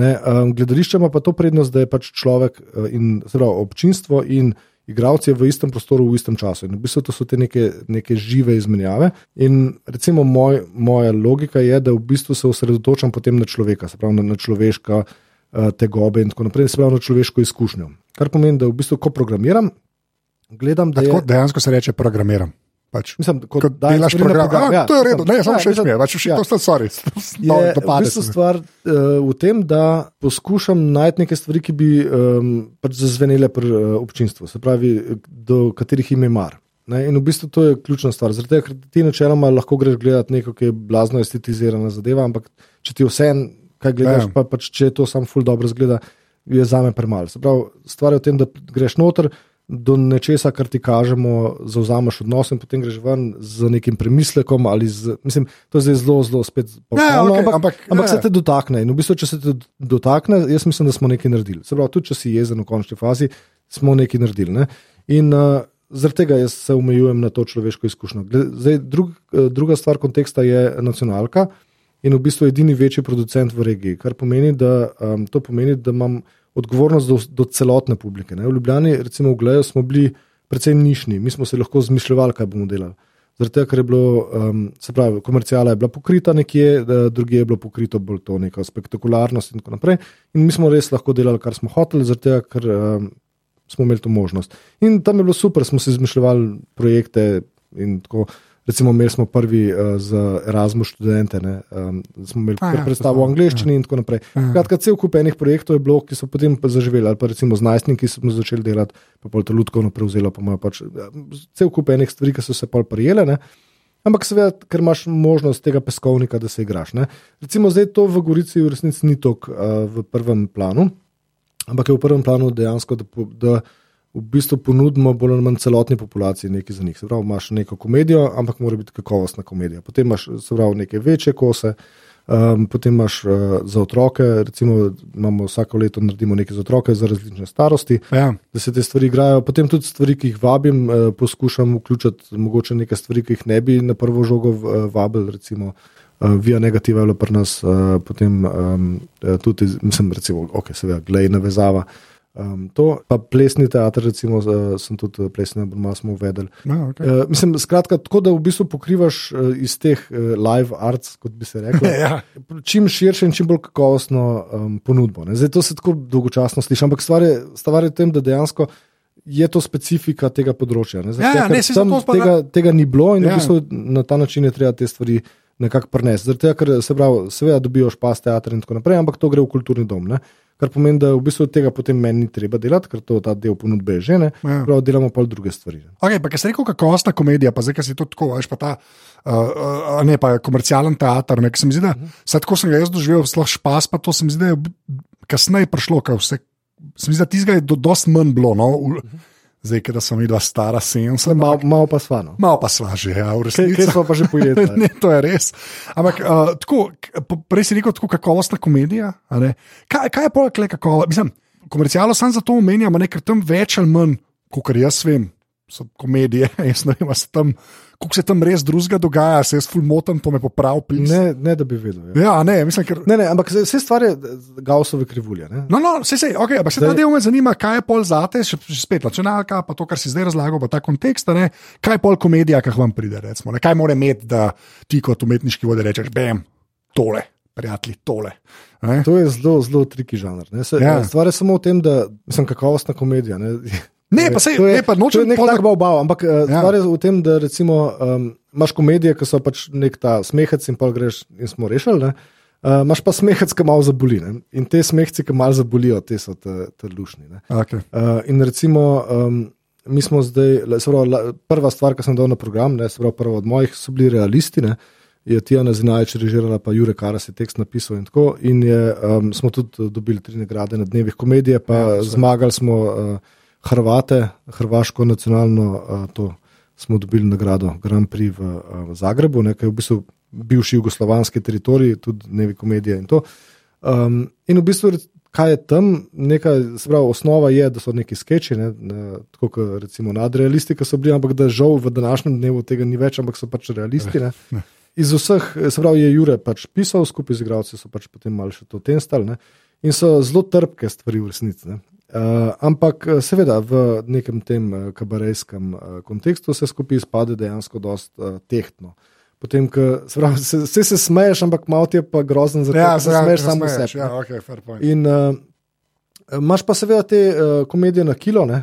Um, gledališče ima pa to prednost, da je pač človek uh, in zelo občinstvo in igravci v istem prostoru v istem času. In v bistvu to so te neke, neke žive izmenjave. In recimo moj, moja logika je, da v bistvu se osredotočam potem na človeka, se pravi na, na človeška. Eh, te gobe in tako naprej, se pravi na človeško izkušnjo. Kar pomeni, da v bistvu, ko programiram, gledam, da. Tako je, dejansko se reče programiram. Pač, mislim, kot da delaš program. program. A, ja, to je redo, ne, samo še smej, pač še to sta stvari. No, je *laughs* v bistvu stvar uh, v tem, da poskušam najti neke stvari, ki bi um, pač zazvenele pri uh, občinstvu, se pravi, do katerih ime mar. Ne, in v bistvu to je ključna stvar. Zaradi tega, ker ti načeloma lahko greš gledati nekaj, ki je blazno estetizirana zadeva, ampak če ti vse en kaj gledaš, ja. pa pač, če to sam ful dobro zgleda, je za me premalo. Stvar je v tem, da greš noter do nečesa, kar ti kažemo, zauzameš odnos in potem greš ven z nekim premislekom. Z, mislim, to je zdaj zelo, zelo spet. Ja, okay, ampak ampak ja. se te dotakne. In v bistvu, če se te dotakne, jaz mislim, da smo nekaj naredili. Se pravi, tudi če si jezen v končni fazi, smo nekaj naredili. Ne? In uh, zaradi tega jaz se omejujem na to človeško izkušnjo. Zdaj, drug, uh, druga stvar konteksta je nacionalka in v bistvu edini večji producent v regiji. Kar pomeni, da, um, pomeni, da imam odgovornost do, do celotne publike. Ne. V Ljubljani, recimo v Gleju, smo bili precej nišni, mi smo se lahko zmišljali, kaj bomo delali. Zaradi tega, ker je bilo, um, se pravi, komercijala je bila pokrita nekje, druge je bilo pokrito bolj to neko spektakularnost in tako naprej. In mi smo res lahko delali, kar smo hoteli, zaradi tega, ker um, smo imeli to možnost. In tam je bilo super, smo si izmišljali projekte in tako naprej. Recimo, imeli smo prvi uh, za Erasmus študente, ne, um, smo imeli ja, predstavo v angleščini in tako naprej. Ja. Kratka, cel kup enih projektov je bilo, ki so potem zaživeli, ali pa recimo z najstniki, ki smo začeli delati, pa pol to ljudsko prevzelo, pa imajo pač cel kup enih stvari, ki so se pol prijele. Ne. Ampak seveda, ker imaš možnost tega peskovnika, da se igraš. Ne. Recimo zdaj to v Gorici v resnici ni toliko uh, v prvem planu, ampak je v prvem planu dejansko, da. da v bistvu ponudimo bolj ali manj celotni populaciji nekaj za njih. Se pravi, imaš neko komedijo, ampak mora biti kakovostna komedija. Potem imaš pravi, neke večje kose, um, potem imaš uh, za otroke, recimo imamo vsako leto naredimo nekaj za otroke za različne starosti, ja. da se te stvari igrajo. Potem tudi stvari, ki jih vabim, uh, poskušam vključiti, mogoče nekaj stvari, ki jih ne bi na prvo žogo uh, vabil. Recimo, Uh, via negativa je bilo pri nas, uh, potem um, tudi, mislim, recimo, ok, seveda, glej, navezava. Um, to, pa plesni teater, recimo, uh, sem tudi eh, plesni, da smo uvedli. No, okay. uh, mislim, skratka, tako da v bistvu pokrivaš uh, iz teh uh, live arts, kot bi se rekel, *laughs* ja. čim širše in čim bolj kakovostno um, ponudbo. Ne? Zdaj to se tako dolgočasno sliši, ampak stvar je, stvar je v tem, da dejansko. Je to specifika tega področja. Ne, ja, ja, ne, tega, tega ni bilo in ja. v bistvu na ta način je treba te stvari nekako prenesti. Zato, ker se pravi, seveda dobijo špas teater in tako naprej, ampak to gre v kulturni dom. Ne kar pomeni, da v bistvu tega potem meni ni treba delati, ker to ta del ponudbe je že ne. Ja. Prav delamo pa druge stvari. Okay, pa, kaj se reče, kakovostna komedija, pa zdaj, ki si to tako, veš, pa ta uh, ne pa komercialen teater. Ne, se mi zdi, da uh mhm. -huh. tako sem ga jaz doživel, sploh špas, pa to se mi zdi, da je kasneje prišlo, ker vse. Se mi zdi, da tizga je do, dost manj bilo. No, uh -huh. Zdaj, da sem videl stara 70. Malo mal pa sva. No. Malo pa sva že, ja, v resnici. Kaj smo pa že pojedli? *laughs* ne, to je res. Ampak uh, tako, prej si rekel, tako kakovostna komedija. Kaj, kaj je polk le kakovost? Mislim, komercialno sem za to omenjal, ker tam več ali manj, kot jaz vem, so komedije, *laughs* jaz ne vem, tam kako se tam res drugega dogaja, se jaz fulmotam, to me popravi. Ne, ne, da bi vedel. Ja, ja ne, mislim, ker... ne, ne, ampak vse stvari gausove krivulje. Ne? No, no, vse se, okay, ampak se ta del me zanima, kaj je pol zate, še, še spet nacionalka, pa to, kar si zdaj razlagal, pa ta kontekst, ne? kaj je pol komedija, kaj vam pride, recimo, kaj mora imeti, da ti kot umetniški vode rečeš, bam, tole. Prijatelji, tole. To je zelo, zelo triki žanr. Se, ja. Stvar je samo v tem, da sem kakovostna komedija. Ne? Ne, pa To je, pa nočem nek tak bav, ampak ja. Ja. stvar je v tem, da recimo, um, imaš komedije, ki so pač nek ta smehec in pol greš in smo rešili. Ne? Uh, imaš pa smehec, ki malo zaboli. Ne? In te smehci, ki malo zabolijo, te so te, te lušni. Ne? Okay. Uh, in recimo, um, mi smo zdaj, se pravi, la, prva stvar, ki sem dal na program, ne, se pravi, prva od mojih so bili realisti. Ne? Je Tijana Zinajč režirala, pa Jure Karas je tekst napisal in tako. In je, um, smo tudi dobili tri nagrade na dnevih komedije, pa ja, zmagali smo uh, Hrvate, Hrvaško nacionalno, uh, to smo dobili nagrado Grand Prix v, uh, v Zagrebu, ne, ki je v bistvu bivši jugoslovanski teritorij, tudi dnevi komedije in to. Um, in v bistvu, kaj je tam, nekaj, se pravi, osnova je, da so neki sketchi, ne, ne, tako kot recimo nadrealisti, ki so bili, ampak da žal v današnjem dnevu tega ni več, ampak so pač realisti. Ne. *laughs* Iz vseh, se pravi, je Jure pač pisal, skupaj z igralci so pač potem malo še to tenstali ne, in so zelo trpke stvari v resnici. ne. Uh, ampak eh, seveda v nekem tem uh, kabarejskem uh, kontekstu se skupaj izpade dejansko dost uh, tehtno. Potem, ko se, se, se, se smeješ, ampak malo ti je pa grozen, zato Ja, ja, se smeješ samo sebi. Ja, ne. okay. In uh, imaš pa seveda te uh, komedije na kilo, uh,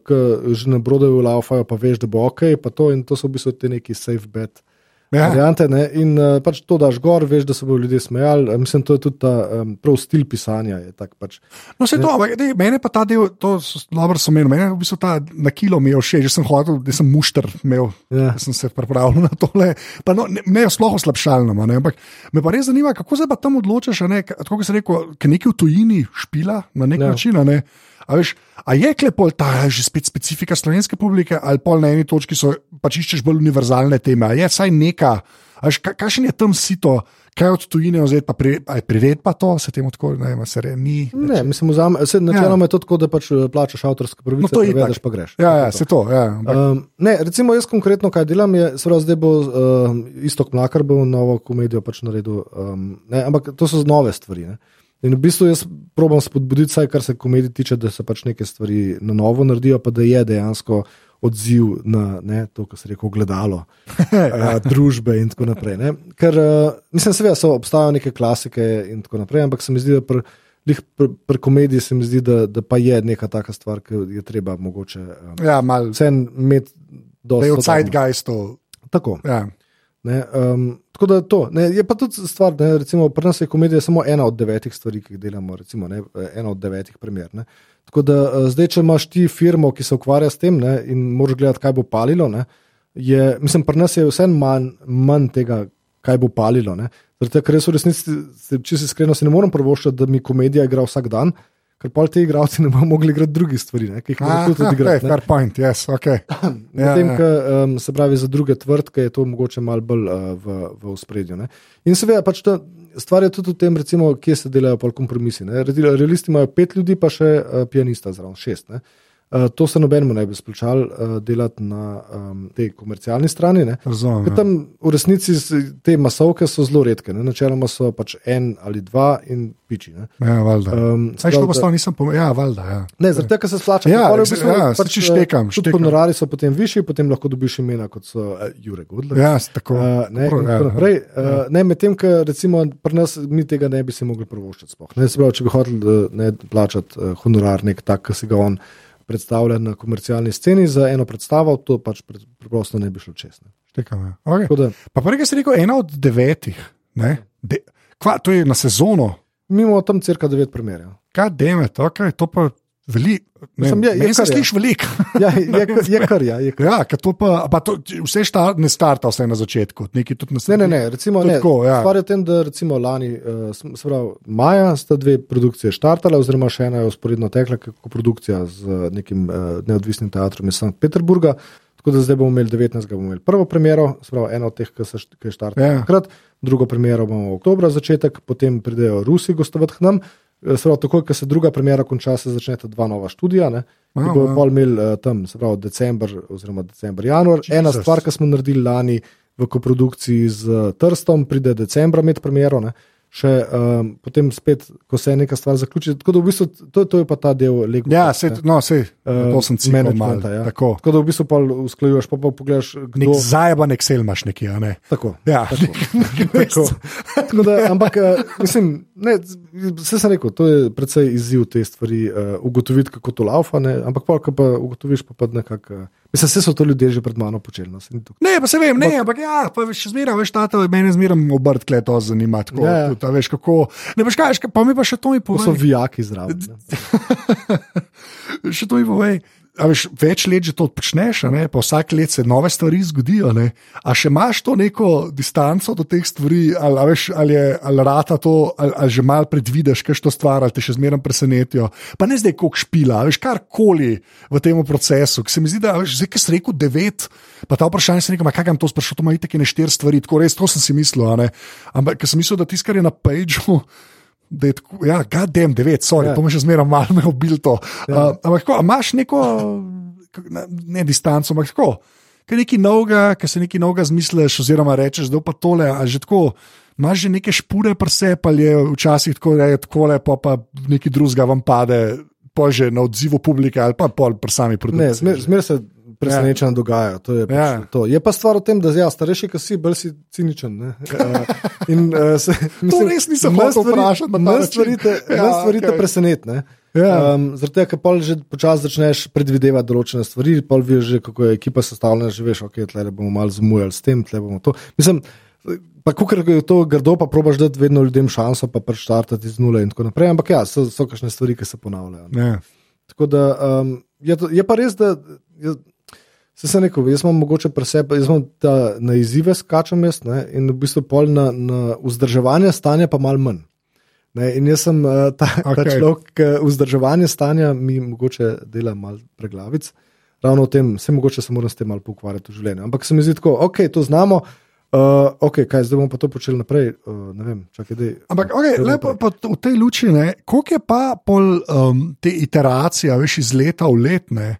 ki že na brodu laufajo, pa veš, da bo ok, pa to in to so v bistvu te neki safe bet. Ja. Variante, ne, in uh, pač to daš gor, veš, da se bodo ljudje smejali. Uh, mislim, to je tudi ta um, prav stil pisanja. Tak, pač. No, se to, dej, mene pa ta del, to so- dobro so menili, mene v bistvu ta na kilo mi je všeč, že sem hotel, da sem mušter imel, Ja. sem se pripravljal *laughs* na tole. Pa no, ne, ne sploh slabšalno, a ne, ampak me pa res zanima, kako se pa tam odločiš, a ne, tako kot se rekel, ker nekaj v tujini špila na nek Ja. način, ne. A, veš, a je klepol ta že spet specifika slovenske publike, ali pol na eni točki so pač iščeš bolj univerzalne teme, a je vsaj neka, a veš, ka- kakšen je tam sito, kaj od tujine vzeti, pa pri, je prired pa to, se temu tako, ne vem, se re, ni. Ne, mislim, vzame, se, načeloma je to tako, da pač eh, plačaš avtorske pravice, No, to je itak. pa greš. Ja, je ja, to. se to. Ja, ampak, Um, ne, recimo, jaz konkretno, kaj delam, je, seveda, zdaj bo um, Istok Mlakar bo novo komedijo pač naredil. Um, ne, ampak to so nove stvari. Ne. In v bistvu jaz probujem spodbuditi, vsaj kar se komedij tiče, da se pač neke stvari na novo naredijo, pa da je dejansko odziv na ne, to, kar se reče, gledalo uh, *laughs* družbe in tako naprej. Ne. Ker, uh, mislim, seveda so obstajajo neke klasike in tako naprej, ampak se mi zdi, da pri pri pr, pr komediji se mi zdi, da, da pa je neka taka stvar, ki je treba mogoče. Um, ja, mal, vseeno imeti da je od Zeitgeistu. Tako. Ja. Ne, um, tako da to. Ne, je pa tudi stvar, da pri nas je komedija samo ena od devetih stvari, ki jih delamo, recimo, ne, ena od devetih primer. Ne. Tako da uh, zdaj, če imaš ti firmo, ki se ukvarja s tem ne, in moraš gledati, kaj bo palilo, ne, je, mislim, pri nas je vseeno manj, manj tega, kaj bo palilo. ne. Tega, ker res v resnici, če se iskreno, si ne morem prvoščiti, da mi komedija igra vsak dan, ker pa ti igravci ne bodo mogli igrati drugih stvari, ne, ki jih Ah, lahko tudi okay, igrajo. fair point, yes, okay. *clears throat* Ja, Medtem, ja. ko um, se pravi za druge tvrdke, je to mogoče malo bolj uh, v, v ospredju. Ne? In seveda, pač ta stvar je tudi v tem, recimo, kje se delajo pol kompromisi. Ne? Realisti imajo pet ljudi, pa še uh, pianista zraven, šest. Ne? Uh, to se nobenemu ne bi splačalo uh, delati na um, tej komercialni strani. Ne? Razumem, Ker ja. tam v resnici te masovke so zelo redke, ne? načeloma so pač en ali dva in piči. Ne? Ja, valjda. Um, Saj šlo pa stvar nisem pomenil. Ja, valjda. Ja. Ne, zaradi tega, ker se splača. Ja, ker v bistvu ja, pač, saj eh, štekam, Tudi honorari so potem višji, potem lahko dobiš imena kot so uh, Jure Godler. Ja, tako. Uh, ne, in ja, tako naprej. ja. Uh, ne, medtem, ko recimo pri nas mi tega ne bi si mogli privoščiti. Sploh. Ne, se pravi, če bi hotel ne, plačati uh, honorar, nek tak, ki si ga on predstavlja na komercialni sceni za eno predstavo, to pač pre- preprosto ne bi šlo čez. Štekam, ja. okay. Da, Pa prej si rekel, ena od devetih. Ne? De, kva, to je na sezono. mi imamo tam crka devet primerov. Kaj demet, okay, to pa veliko. Mislim, je- je Meni se ja. sliši veliko. Ja, je, je kar, ja. Je kar. Ja, to pa, pa to, vse štar, ne starta vse na začetku, na Ne, ne, ne, recimo, ne. tako, ja. Stvar je v tem, da recimo lani, uh, se pravi, maja sta dve produkcije štartale, oziroma še ena je usporedno tekla, kot produkcija z uh, nekim uh, neodvisnim teatrom iz Sankt Peterburga. Tako da zdaj bomo imeli 19. bomo imeli prvo premiero, se pravi, eno od teh, ki se ki je štartala Ja. takrat, drugo premiero bomo oktobra začetek, potem pridejo Rusi gostovati k nam. Eh, Se pravi, takoj, ko se druga premjera konča, se začneta dva nova študija. Ne, ki bodo wow. pol imeli uh, tam, se pravi, december oziroma december, januar. Jesus. Ena stvar, ki smo naredili lani v koprodukciji z eh, Trstom, pride decembra med premjero. Ne. Še um, potem spet, ko se neka stvar zaključi. Tako da v bistvu to, to je pa ta del Lego. Ja, se, no, se, Uh, to sem ciljal malo. ja. Tako. Tako da v bistvu pa usklajuješ, pa, pa pogledaš, kdo Nek zajeban Excel imaš neki, a ne? Tako. Ja, Tako. Tako da, ampak, eh, mislim, ne, vse sem rekel, to je predvsej izziv te stvari, uh, ugotoviti, kako to laufa. Ne, ampak, pa, ko pa ugotoviš, pa, pa nekako. Uh, mislim, vse so to ljudje že pred mano počeli. No, Ne, pa se vem, ne, ampak ja, pa še zmeraj, veš, ta meni zmeraj obrt, kle to zanima. Tako, Ja, ja. tudi, a veš, kako. Ne, veš, kaj, pa mi pa še to mi To so povej. vijaki zraven. *laughs* ne. še to mi povej. Veš, več let že to počneš, ne? pa vsak let se nove stvari zgodijo. Ne? A še imaš to neko distanco do teh stvari, ali, a veš, ali, je, ali rata to, ali, ali že malo predvidiš, kaj to stvar, ali te še zmeraj presenetijo. Pa ne zdaj, koliko špila, veš, karkoli v tem procesu. Ki se mi zdi, da veš, zdaj, ki si rekel devet, pa ta vprašanje se nekaj, kaj kam to sprašuje, to ima itek ne štiri stvari, tako res, to sem si mislil. Ampak, ker sem mislil, da tisto, kar je na pageu. Da je tako, ja, gadem, devet, sorry, Ja. to me še zmeraj malo me obil to. Ja. Uh, ampak, tako, a imaš neko, ne, distanco, ampak tako, kaj nekaj novega, ki se nekaj novega zmisliš, oziroma rečeš, da pa tole, a že tako. Imaš že neke špure, pa se pa je včasih tako, da je tako lepo, pa nekaj drugega vam pade, pa že na odzivu publike ali pa pol pri sami Ne, zmer, zmer se presenečenja ja. dogajajo. To je, pač, Ja. ja. to. je pa stvar v tem, da ja, starejši, ki si, bolj si ciničen. ne. Uh, *laughs* in, uh, se, mislim, res nisem hotel vprašati način. stvari te, *laughs* Ja, stvari te okej. presenetne. Ja. Um, Zaradi tega, ker pol že počasi začneš predvidevati določene stvari, pol vidiš, že, kako je ekipa sestavljena, že veš, ok, tle bomo malo zamujali s tem, tle bomo to. Mislim, pa kukar je to grdo, pa probaš dati vedno ljudem šanso, pa pač štartati iz nule in tako naprej. Ampak ja, so, so kakšne stvari, ki se ponavljajo. ne. Ja. Tako da um, je, to, je pa res, da je, se sem rekel, jaz imam mogoče presebe, jaz imam ta, na izzive skačem jaz ne, in v bistvu pol na, na vzdrževanje stanja pa mal manj. Ne, in jaz sem uh, ta, okay. ta človek, ki vzdrževanje stanja mi mogoče dela mal preglavic. Ravno v tem, se mogoče se moram s tem malo pokvarjati v življenju. Ampak se mi zdi tako, ok, to znamo, uh, ok, kaj zdaj bomo pa to počeli naprej. Uh, ne vem, čakaj, dej, Ampak no, okay, lepo, pa v tej luči, koliko je pa pol um, te iteracije, veš, iz leta v let. Ne,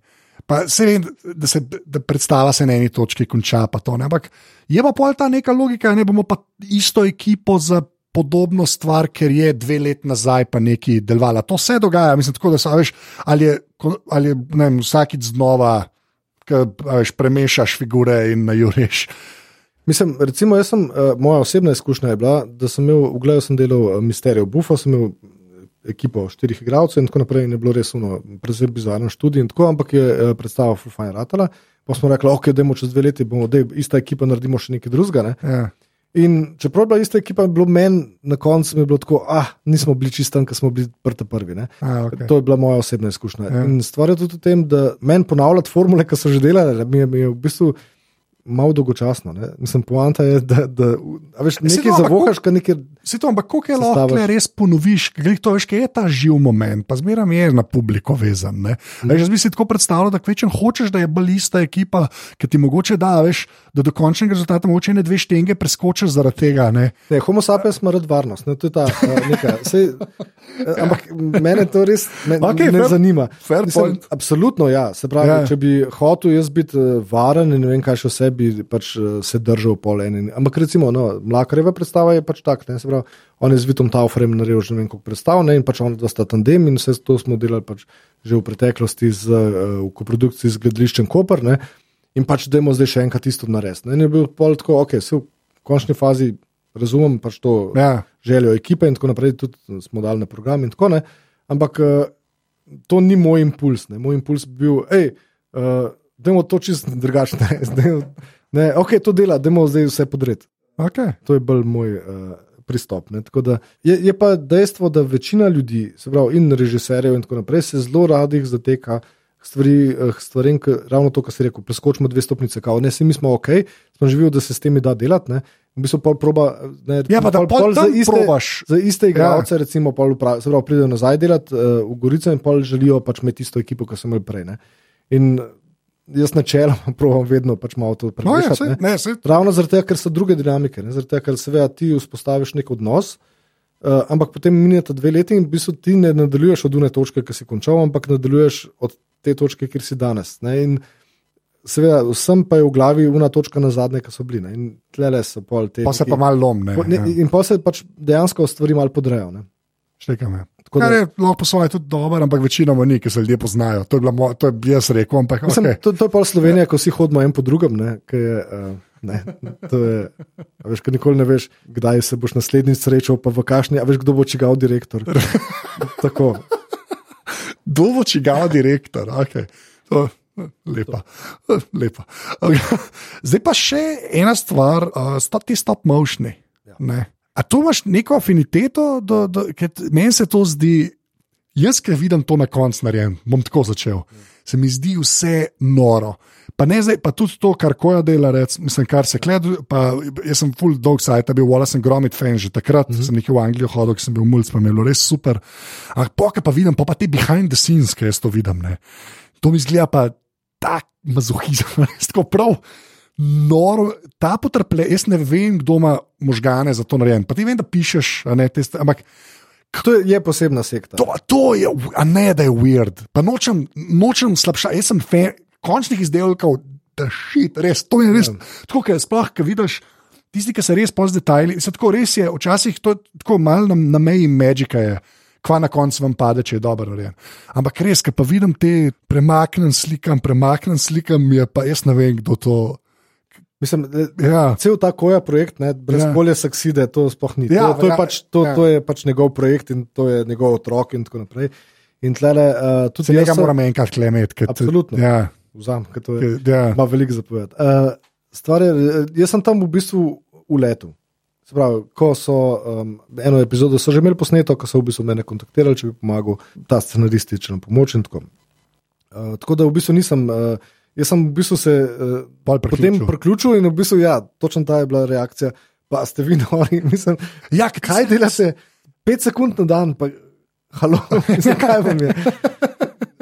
pa se vem, da se da predstava se na eni točki konča, pa to, ne, ampak je pa pol ta neka logika, ne bomo pa isto ekipo za. Podobno stvar, ker je dve leti nazaj pa nekaj delovala. To se dogaja, mislim, tako da se, veš, ali je, ali je vem, vsakič znova, ki veš, premešaš figure in najuriš. Mislim, recimo, sem, uh, moja osebna izkušnja je bila, da sem imel, v glavnem sem delal uh, Misterijo Buffo, sem imel ekipo štirih igralcev in tako naprej, in je bilo res uno, predvsem bizaren študij in tako, ampak je uh, predstava Fufajn Ratala. Pa smo rekli, ok, dajmo čez dve leti, bomo, dej, ista ekipa, naredimo še nekaj drugega. Ne? Ja. In čeprav je bila ista ekipa, je bilo meni na koncu bilo tako, ah, nismo bili čisto tam, ker smo bili prti prvi. Ne? A, okay. To je bila moja osebna izkušnja. Ja. Ja. In stvar je tudi v tem, da meni ponavljati formule, ki so že delali, mi je, mi je v bistvu malo dolgočasno. Ne? Mislim, poanta je, da, da a veš, Saj nekaj zavohaš, kar nekaj. Se to, ampak koliko je lahko tule res ponoviš, ker to veš, kaj je ta živ moment, pa zmeraj je na publiko vezan. Ne? Mm. Jaz bi si tako predstavljal, da kvečem hočeš, da je bolj ista ekipa, ki ti mogoče da, veš, da do končnega rezultata mogoče ne dve štenge preskočiš zaradi tega. Ne? Ne, homo sapiens ima rad varnost. Ne, to je ta, uh, neka, sej, ampak mene to res me, *laughs* okay, ne fair- zanima. fair point. absolutno, ja. Se pravi, Ja. ja. če bi hotel jaz biti uh, varen in ne vem, kaj še vse bi pač, uh, se držal pol en. in- Ampak recimo, no, Mlakareva predstava je pač tak. Ne, se pravi, on je z Vitom Taufrem naredil že ne vem koliko predstav ne, in pač on dva sta tandem in vse to smo delali pač že v preteklosti z, uh, v koprodukciji z gledališčem Koper. Ne, in pač dajmo zdaj še enkrat isto narediti. ne. In je bil pol tako, ok, se v končni fazi razumem pač to Ja. željo ekipe in tako naprej, tudi smo dali na program in tako naprej. Ampak eh, to ni moj impuls. Ne. Moj impuls bi bil, hej, uh, da je to čisto drugače. Ne, *laughs* ok, to dela, da je zdaj vse podred. Okay. To je bolj moj uh, pristop. Ne. Tako Da, je, je pa dejstvo, da večina ljudi, se pravi, in režiserjev in tako naprej, se zelo radih zateka. Stvari, eh, stvarem, ki, ravno to, kar si rekel, preskočimo dve stopnice, kao, ne, si mi smo ok, smo živeli, da se s temi da delati. Ne. V bistvu pol proba, ne, Ja, pa da pol za tam iste, probaš. za iste igralce, ja. recimo, pol upra- se pravi, pridejo nazaj delati uh, v Gorico in pol želijo pač imeti isto ekipo, kot so imeli prej. Ne. In jaz načeloma *laughs* provam vedno pač malo to No, ja, premešati. sej, ne. ne, sej, Ravno zaradi tega, ker so druge dinamike, ne? zaradi tega, ker seveda ti vzpostaviš nek odnos, uh, ampak potem mineta dve leti in v bistvu ti ne nadaljuješ od une točke, ki si končal, ampak nadaljuješ od te točke, kjer si danes. Ne? In seveda, vsem pa je v glavi una točka na zadnje, ki so bili. Ne? In tlele so pol te. Pa se pa malo lomne. po- ne, In pa se pač dejansko stvari malo podrejo. Ne? Štekam je. Tako Kar da- je lahko po svoje tudi dobro, ampak večinoma ni, ki se ljudje poznajo. To je, bila, to je jaz rekel, ampak Mislim, okay. to, to je pa Slovenija, ko vsi hodimo en po drugem. Ne, je, uh, ne, to je, veš, nikoli ne veš, kdaj se boš naslednjič srečal, pa v kašni, a veš, kdo bo čigal direktor. *laughs* Tako. Dovo čigal direktor. Okay. To, lepa. lepa. Okay. Zdaj pa še ena stvar, uh, sta ti stop motioni. Ja. A tu imaš neko afiniteto, do, do, meni se to zdi, jaz, ki vidim to na koncu narejen, bom tako začel. Se mi zdi vse noro. Pa ne zdaj, pa tudi to, kar koja dela, rec, mislim, kar se gleda. Jaz sem full dog site, bil Wallace and Gromit fan že takrat, mm -hmm. sem nekaj v Anglijo hodil, sem bil mulj, pa mi je bilo res super. Ampak poka pa vidim, pa, pa te behind the scenes, ki jaz to vidim. Ne. To mi zgleda pa tak mazohizem, *laughs* res tako prav. Noro, ta potrplje, jaz ne vem, kdo ima možgane za to narejen. Pa ti vem, da pišeš, ne, te, st- ampak To je, je posebna sekta. To, to je, a ne da je weird. Pa nočem, nočem slabša, jaz sem fan končnih izdelkov, da šit, res, to je res. Ja. Tako, ker sploh, ki vidiš, tisti, ki se res poz detajli, se tako res je, včasih to je tako malo na, na meji magika je. Kva na koncu vam pade, če je dobro narejen. Ampak res, ki pa vidim te premaknjen slikam, premaknjen slikam, je pa jaz ne vem, kdo to. Mislim, Ja, Cel ta koja projekt, ne, brez Ja. ja. polje sakside, to sploh ni. Ja, to, to, je ja, pač, to, ja. ja. to je pač njegov projekt in to je njegov otrok in tako naprej. In tlele, uh, tudi se njega jaz sem- moram enkrat klemet. ker- Absolutno. Ja, Vzam, ker to je. ja. Ima veliko zapovedati. Uh, stvar je, eh, jaz sem tam v bistvu v letu. Se pravi, ko so um, eno epizodo so že imeli posneto, ko so v bistvu mene kontaktirali, če bi pomagal, ta scenaristična pomoč in tako. Uh, tako da v bistvu nisem. Uh, Jaz sem v bistvu se uh, Pol potem priključil. priključil in v bistvu, ja, točno ta je bila reakcija. Pa ste vi *laughs* nori, mislim, Ja, kaj delate, pet sekund na dan, pa halo, *laughs* mislim, kaj vam je.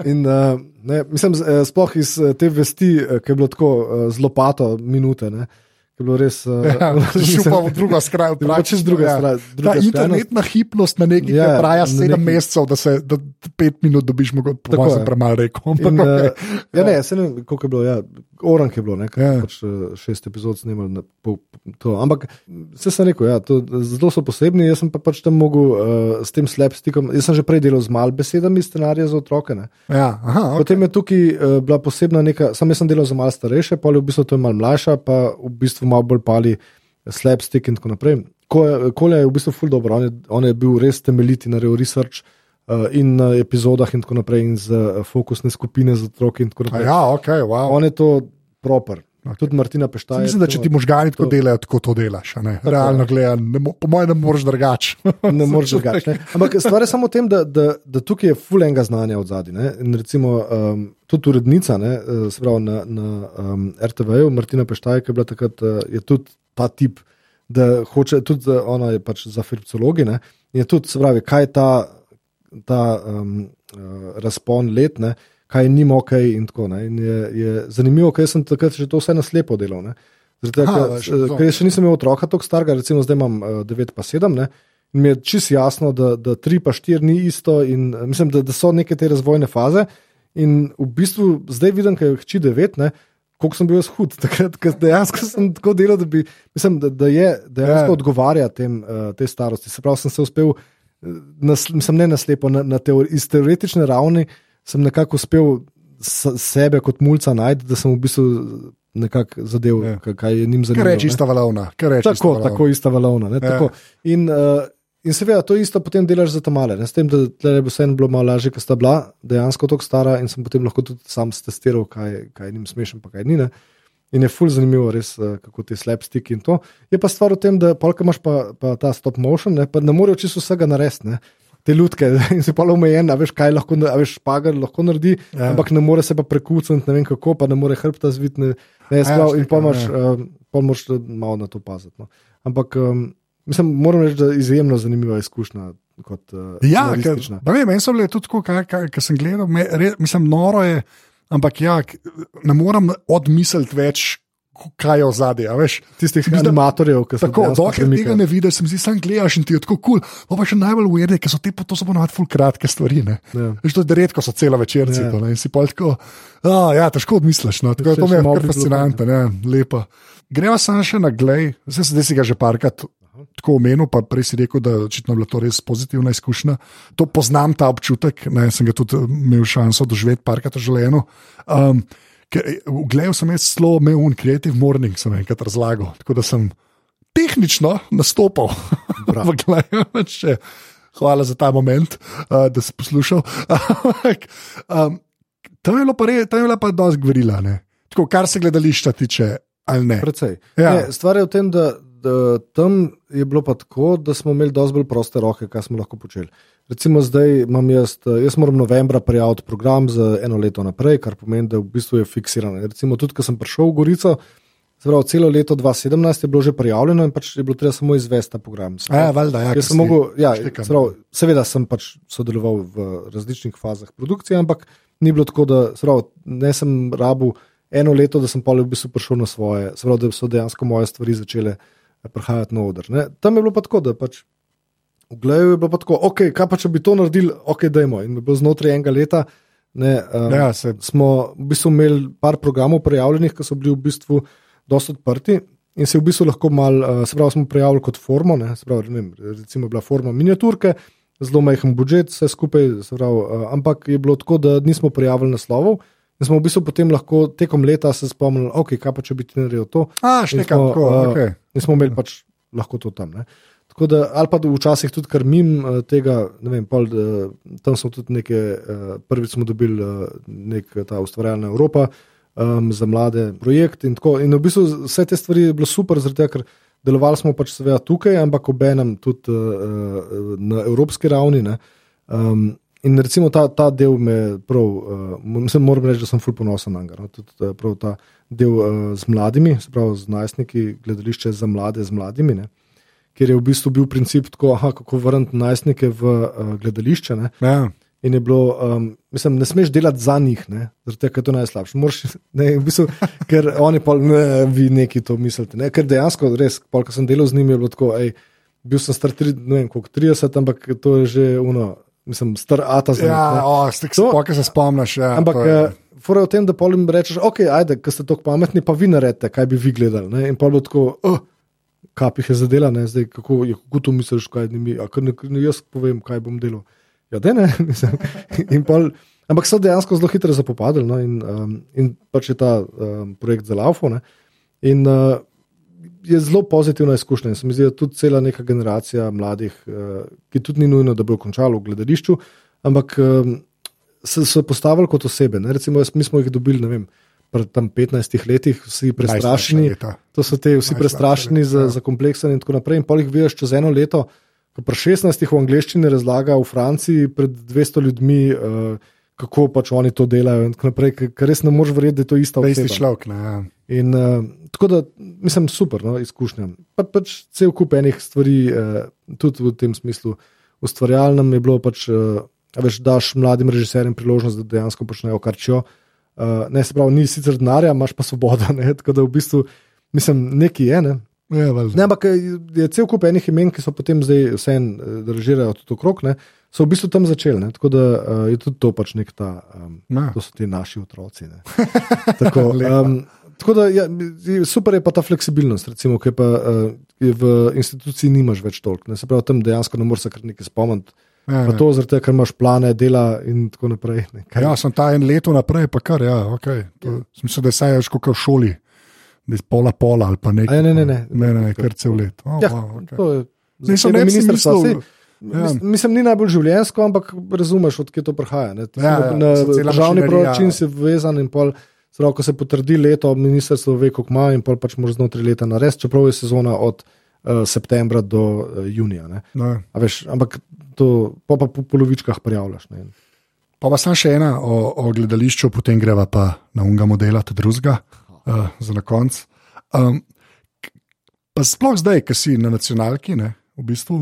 In, uh, ne, mislim, eh, sploh iz eh, te vesti, eh, ki je bilo tako uh, zelo pato, minute, ne, ki je bilo res. Uh, Ja, *laughs* *laughs* Šel pa v drugo stran. Je bila čisto druga stran, Ta druga internetna hipnost na neki, Ja, ja, traja sedem neki- mesecev, da se da pet minut dobiš, mogoče premalo rekel. Ampak, In, okay. uh, ja, ne, se ne koliko je bilo. Ja, Orang je bilo, ne, Ja. ja. pač, uh, šest epizod snimali. Na, po, to. Ampak vse sem rekel, ja, to, zelo so posebni. Jaz sem pa pač tam mogel uh, s tem slabstikom. Jaz sem že prej delal z mal besedami scenarije za otroke. Ne. ja, aha, okay. Potem je tukaj uh, bila posebna neka, sam jaz sem delal za malo starejše, pa je v bistvu to je malo mlajša, pa v bistvu malo bolj pali slabstick in tako naprej. Ko- Kolja je v bistvu full dobro, on je, on je bil res temeljiti, naredil research. Uh, in na epizodah, in tako naprej, in z uh, fokusne skupine za otroke. in tako ja, ok, wow. On je to proper. Ok. Okay. Tudi Martina Peštaj. Mislim, da če ti možgani tako to- delajo, tako to delaš. a ne. Realno gledano, ne mo- po mojem, ne moreš drugače. *laughs* ne moreš *laughs* drugače. Ampak stvar je samo v tem, da, da, da tukaj je full enega znanja od zadaj. Recimo um, tudi urednica, ne, eh, se pravi na, na um, RTV-ju, Martina Peštaj, ki je bila takrat, uh, je tudi ta tip, da hoče, tudi ona je pač za filmologi. In je tudi, se pravi, kaj je ta, ta um, uh, razpon let. Ne, Kaj njim ok, in tako naprej. In je, je zanimivo, ker sem takrat že to vse na slepo delal. ne. Aha, ker- jaz še nisem imel otroka tako starega, recimo zdaj imam uh, 9 pa 7. Ne? In mi je čisto jasno, da, da 3 pa 4 ni isto, in uh, mislim, da, da so neke te razvojne faze. In v bistvu zdaj vidim, da je hči 9, ne, koliko sem bil jaz hud. *laughs* Takrat, ker dejansko sem tako delal, da, bi, mislim, da, da je dejansko Ja. odgovarja tem, uh, tej starosti. Se pravi, sem se uspel, eh, nas, mislim, ne naslepo, na, na teori, iz teoretične ravni sem nekako uspel sebe kot mulca najti, da sem v bistvu nekako zadev, Ja. kaj je njim zanimivo. reči, ne. ista valovna. reči ista Tako, valovna. tako ista valovna. Ne, Ja. tako. In, uh, in seveda, to isto potem delaš za tamale. Ne, s tem, da je vseeno bilo malo lažje, ker sta bila dejansko tako stara in sem potem lahko tudi sam testiral, kaj, kaj je njim smešen, pa kaj ni. Ne. In je fully zanimivo, res, eh, kako ti slabstick in to. Je pa stvar v tem, da polka imaš pa, pa ta stop motion, ne, pa ne morejo čisto vsega narediti. Te ljudke *laughs* in si pa omejen, veš, kaj lahko, veš, špagar lahko naredi, Ja. ja. ampak ne more se pa prekucati, ne vem kako, pa ne more hrbta zviti. Ne, ne, ja, sprav, in pa imaš, ja. um, pa moraš malo na to paziti. No. Ampak um, mislim, moram reči, da je izjemno zanimiva izkušnja. Kot, uh, Ja, ker, vem, meni so bile tudi tako, kar sem gledal, me, re, mislim, noro je, ampak ja, ne morem odmisliti več kaj je v zadnji. Tistih animatorjev, ki so tako. Dokler tega ne vidiš, se mi zdi, sam gledaš in ti je tako kul. Cool. Pa še najbolj ujede, ker so te to so ponovadi ful kratke stvari. Ja. Veš, to je redko, so celo večerci. Ja. To, in si pa tako, oh, ja, težko odmisliš. No. Tako, to mi je kar fascinantno, ne, lepo. Gremo samo še na glej, zdaj si ga že parkrat tako omenil, pa prej si rekel, da očitno je bila to res pozitivna izkušnja. To poznam ta občutek, ne, sem ga tudi imel šanso doživeti parkrat v življenju. Um, Gledal sem jaz zelo imel un creative morning, sem enkrat razlagal. Tako da sem tehnično nastopal v *laughs* gledanju. *laughs* Hvala za ta moment, uh, da si poslušal. *laughs* um, tam je bilo pa, re, pa dosti gvorila, Tako, kar se gledališča tiče. Ja. Ne, stvar je v tem, da, da tam je bilo pa tako, da smo imeli dosti bolj proste roke, kaj smo lahko počeli. Recimo zdaj imam jaz, jaz moram novembra prijaviti program za eno leto naprej, kar pomeni, da v bistvu je fiksiran. Recimo tudi, ko sem prišel v Gorico. Zdravo, celo leto 2017 je bilo že prijavljeno in pač je bilo treba samo izvesti ta program. Ja, valjda, ja, sem mogel, ja, zdravo, seveda sem pač sodeloval v različnih fazah produkcije, ampak ni bilo tako, da zdravo, ne sem rabu eno leto, da sem pa v bistvu prišel na svoje, zdravo, da so dejansko moje stvari začele prihajati na oder. Ne. Tam je bilo pa tako, da pač v glavu je bilo pa tako, ok, kaj pa če bi to naredili, ok, dajmo. In bilo znotraj enega leta. Ne, um, ja, smo v bistvu imeli par programov prijavljenih, ki so bili v bistvu dosta odprti. In se v bistvu lahko malo, uh, se pravi, smo prijavili kot formo, ne, se pravi, ne, recimo, bila forma miniaturke, zelo majhen budžet, vse skupaj, pravi, uh, ampak je bilo tako, da nismo prijavili naslovov. In smo v bistvu potem lahko tekom leta se spomnili, ok, kaj pa če bi ti naredil to. A, še nekaj, tako. Uh, okay. In smo imeli pač lahko to tam. Ne. Da, ali pa včasih tudi kar mim uh, tega, vem, pol, uh, tam smo tudi nekaj, uh, prvič smo dobili uh, nek ta ustvarjalna Evropa um, za mlade projekte. In, in v bistvu vse te stvari je bilo super, zaradi tega, ker delovali smo pač seveda tukaj, ampak obenem tudi uh, na evropski ravni. Um, in recimo ta, ta del me prav, uh, moram reči, da sem ful ponosen na njega. No? Tudi uh, prav ta del uh, z mladimi, se pravi z najstniki, gledališče za mlade z mladimi. Ne? Ker je v bistvu bil princip tako, aha, kako vrniti najstnike v uh, gledališče. Ja. In je bilo, um, mislim, ne smeš delati za njih, zato je to najslabše. Moraš, ne, v bistvu, ker oni pa ne, vi neki to mislite. Ne? Ker dejansko, res, ko sem delal z njimi, je bilo tako, ej, bil sem star tri, vem, koliko, 30, ampak to je že uno mislim, star ata za ja, vse. Spokaj se spomniš. Ja, ampak, je uh, v tem, da polim rečeš, ok, ajde, ker ste tako pametni, pa vi naredite, kaj bi vi gledali. Ne? In pa bo tako, uh, kap jih je zadela, ne? zdaj kako, je, kako to misliš, kaj ni mi, a kar ne, ne jaz povem, kaj bom delal. Ja, da ne. *laughs* pol, ampak so dejansko zelo hitro zapopadli no? in, um, in pač je ta um, projekt za Laufo. In uh, je zelo pozitivna izkušnja. Se mi zdi, da tudi cela neka generacija mladih, uh, ki tudi ni nujno, da bo končalo v gledališču, ampak se so postavili kot osebe. Ne? Recimo, jaz, mi smo jih dobili, ne vem. Pred 15 leti, vsi prestrašeni, to so te vsi prestrašeni za, ja. za kompleksen in tako naprej. In pa jih vidiš čez eno leto, ko pri 16 v angleščini razlaga v Franciji pred 200 ljudmi, uh, kako pač oni to delajo. In tako naprej, ker res ne moreš verjeti, da je to isto. Isti človek. Ja. In uh, tako da, mislim, super no, izkušnja. Pa, pač cel kup enih stvari, uh, tudi v tem smislu, ustvarjalnem je bilo pač, uh, veš, daš mladim režiserjem priložnost, da dejansko počnejo kar čijo. Uh, ne, se pravi, ni sicer denarja, imaš pa svobodo. *laughs* Ne, tako da v bistvu, mislim, neki je. Ne. Ja, ne, ampak je cel kup enih imen, ki so potem zdaj vse en, da režirajo tudi okrog. Ne so v bistvu tam začeli. Ne? Tako da uh, je tudi to pač nek ta, um, to so ti naši otroci. *laughs* tako, um, tako da ja, super je pa ta fleksibilnost, recimo, ki pa uh, v instituciji nimaš več toliko. Se pravi, tam dejansko ne moreš kar nekaj spomniti. Ja, pa ja. to zaradi tega, ker imaš plane, dela in tako naprej. Ja, sem ta en leto naprej, pa kar, ja, okay. to, ja. Mislim, da je več kot v šoli. Da je pola pola ali pa nekaj. Ne, ne, ne. ne, ne, ne kar cel let. Oh, ja, wow, okay. Nisem ministrstva. Ja. Mislim, ni najbolj življensko, ampak razumeš, odkje to prihaja. Ja, ja, na državni proračun si vezan in pol, zelo, ko se potrdi leto, ministrstvo ve, koliko ima in pol pač mora znotraj leta narediti, čeprav je sezona od uh, septembra do uh, junija. Ja. Veš, ampak to pa, pa po polovičkah prijavljaš. Ne. Pa pa sem še ena o, o gledališču, potem greva pa na unga modela, tudi drugega, uh, za na konec. Um, pa sploh zdaj, ki si na nacionalki, ne, v bistvu.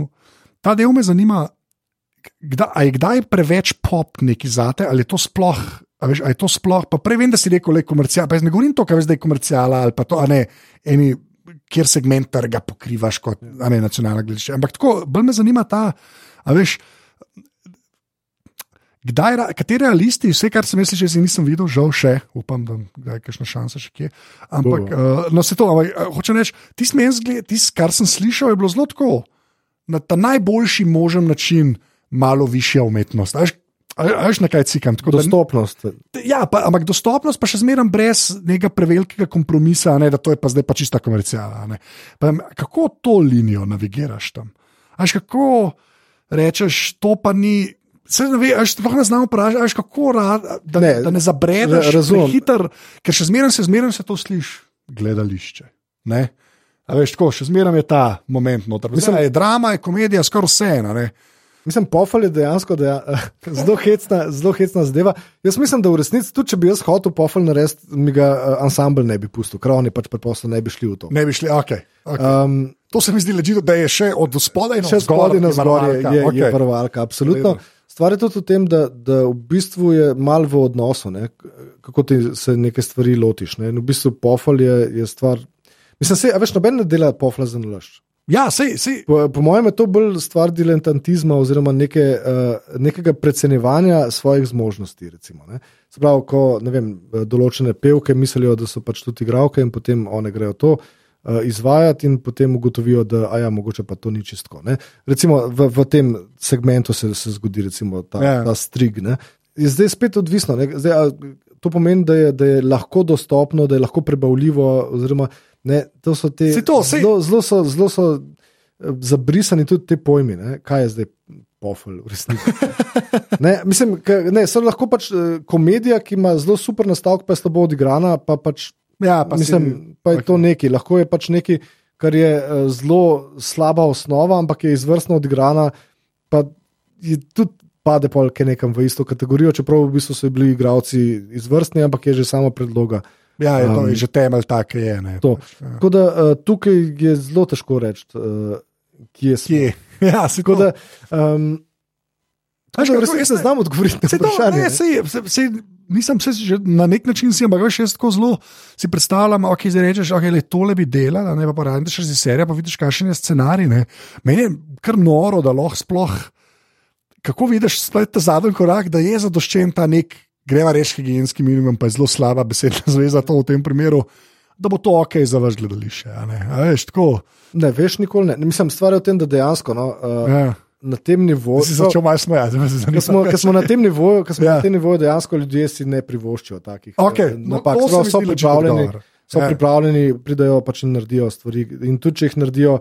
Ta del me zanima, kdaj, je kdaj preveč pop neki zate, ali je to sploh A, veš, a je to sploh, pa prej vem, da si rekel, da je komercial, pa jaz ne govorim to, kaj veš, da je komercijala ali pa to, a ne, eni, kjer segment trga pokrivaš kot a ne nacionalna gledališča. Ampak tako, bolj me zanima ta, a veš. Kdaj, kateri realisti, vse, kar sem jaz že nisem videl, žal še, upam, da je kakšna šansa še kje. Ampak, uh, no, se to, ampak uh, hočem reči, tisto, meni zgled- tisto, kar sem slišal, je bilo zelo tako, na ta najboljši možen način, malo višja umetnost. A veš, a, a veš na kaj cikam? Tako da- Dostopnost. Ja, pa, ampak dostopnost pa še zmeraj brez nekega prevelikega kompromisa, ne, da to je pa zdaj pa čista komercijala. Pa, kako to linijo navigiraš tam? Až kako rečeš, to pa ni. Se ne ve, až sploh ne znamo vprašati, až kako rad, da ne, da ne zabredeš, ra- razumem. hiter, ker še zmeraj se, zmeraj se to sliši, gledališče. Ne? A veš, tako, še zmeraj je ta moment noter. Mislim, je drama, je komedija, skoraj vse. a ne. Mislim, pofal je dejansko da, zelo, hecna, zelo hecna zadeva. Jaz mislim, da v resnici, tudi če bi jaz hotel pofal narediti, mi ga uh, ansambl ne bi pustil, ker oni pač preprosto ne bi šli v to. Ne bi šli, ok. okay. Um, To se mi zdi ležito, da je še od spodaj na Še spodaj na zgor je, je, okay. je varovalka, absolutno. Stvar je tudi v tem, da, da v bistvu je malo v odnosu, ne, kako ti se neke stvari lotiš. Ne. In v bistvu pofal je, je stvar. Mislim, se, a veš, noben ne dela pofla za nalašč. Ja, sej, sej. Po, po mojem je to bolj stvar diletantizma oziroma neke, uh, nekega precenevanja svojih zmožnosti. Recimo, ne. Se pravi, ko vem, določene pevke mislijo, da so pač tudi igralke in potem one grejo to uh, izvajati in potem ugotovijo, da ja, mogoče pa to ni čistko. Ne. Recimo v, v tem segmentu se, se zgodi recimo, ta, Ja. ta strig. Ne. Je zdaj spet odvisno. ne. Zdaj, a, to pomeni, da je, da je lahko dostopno, da je lahko prebavljivo. Oziroma, ne, to so te, Saj to, saj- zelo, zelo so, zelo so eh, zabrisani tudi ti pojmi, ne? kaj je zdaj pofel, v resnici. *laughs* Ne, mislim, ka, ne, so lahko pač eh, komedija, ki ima zelo super nastavek, pa je slabo odigrana, pa pač Ja, pa mislim, si, pa je to nekaj. Lahko je pač nekaj, kar je eh, zelo slaba osnova, ampak je izvrstno odigrana, pa je tudi pade polke nekam v isto kategorijo, čeprav v bistvu so bili igravci izvrstni, ampak je že samo predloga. ja, je to um, je že temelj tak, je. Ne, To. pač, ja. Tako da uh, tukaj je zelo težko reči, uh, kje smo. Kje? *laughs* Ja, se Tako da, um, da kako resnici jaz ne ne- znam odgovoriti na to, vprašanje. ne, ne. sej, sej, sej, nisem se že na nek način si, ampak veš, jaz tako zelo si predstavljam, ok, zdaj rečeš, ok, le tole bi delala, ne pa pa radiš režiserja, pa vidiš, kakšen je scenarij. Ne. Meni je kar noro, da lahko sploh, kako vidiš ta zadnji korak, da je zadoščen ta nek, greva reči, higienski minimum, pa je zelo slaba besedna *laughs* zveza to v tem primeru. Da bo to ok za vaš gledališče. a ne. A Veš, tako. Ne, veš, nikoli ne. Mislim, stvar je v tem, da dejansko no, uh, Ja. na tem nivoju. Si začel malo smejati, zdaj me zanima. Ko smo, na tem nivoju, ko smo Ja. na tem nivoju, dejansko ljudje si ne privoščijo takih eh, no, napak. se mi so pripravljeni, so Ja. pripravljeni, pridajo pač in naredijo stvari. In tudi, če jih naredijo,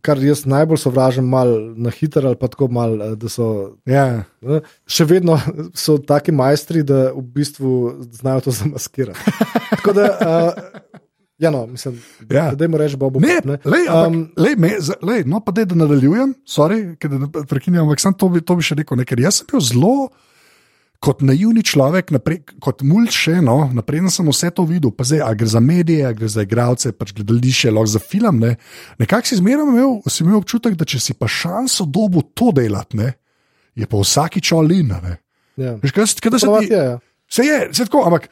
kar jaz najbolj sovražim, malo na hitro ali pa tako malo, eh, da so. Ja. ne, Še vedno *laughs* so taki majstri, da v bistvu znajo to *laughs* zamaskirati. Tako da, uh, ja, no, mislim, Ja. da dajmo reči, Bobo. Ne, ne. lej, ampak, Um, lej, me, lej, no, pa dej, da nadaljujem, sorry, da prekinjam, ampak sam to bi, to bi še rekel. Ne, ker jaz sem bil zelo kot naivni človek, naprej, kot mulj še, no, napreden sem vse to videl, pa zdaj, gre za medije, gre za igralce, pač gledališče, lahko za film. Ne. Nekako si zmeraj imel, si imel občutek, da če si pa šanso dobu to delati, ne, je pa vsakič olina. ja. Veš, kaj, se- kaj, se ti, je, ja. Vse je, vse tako, ampak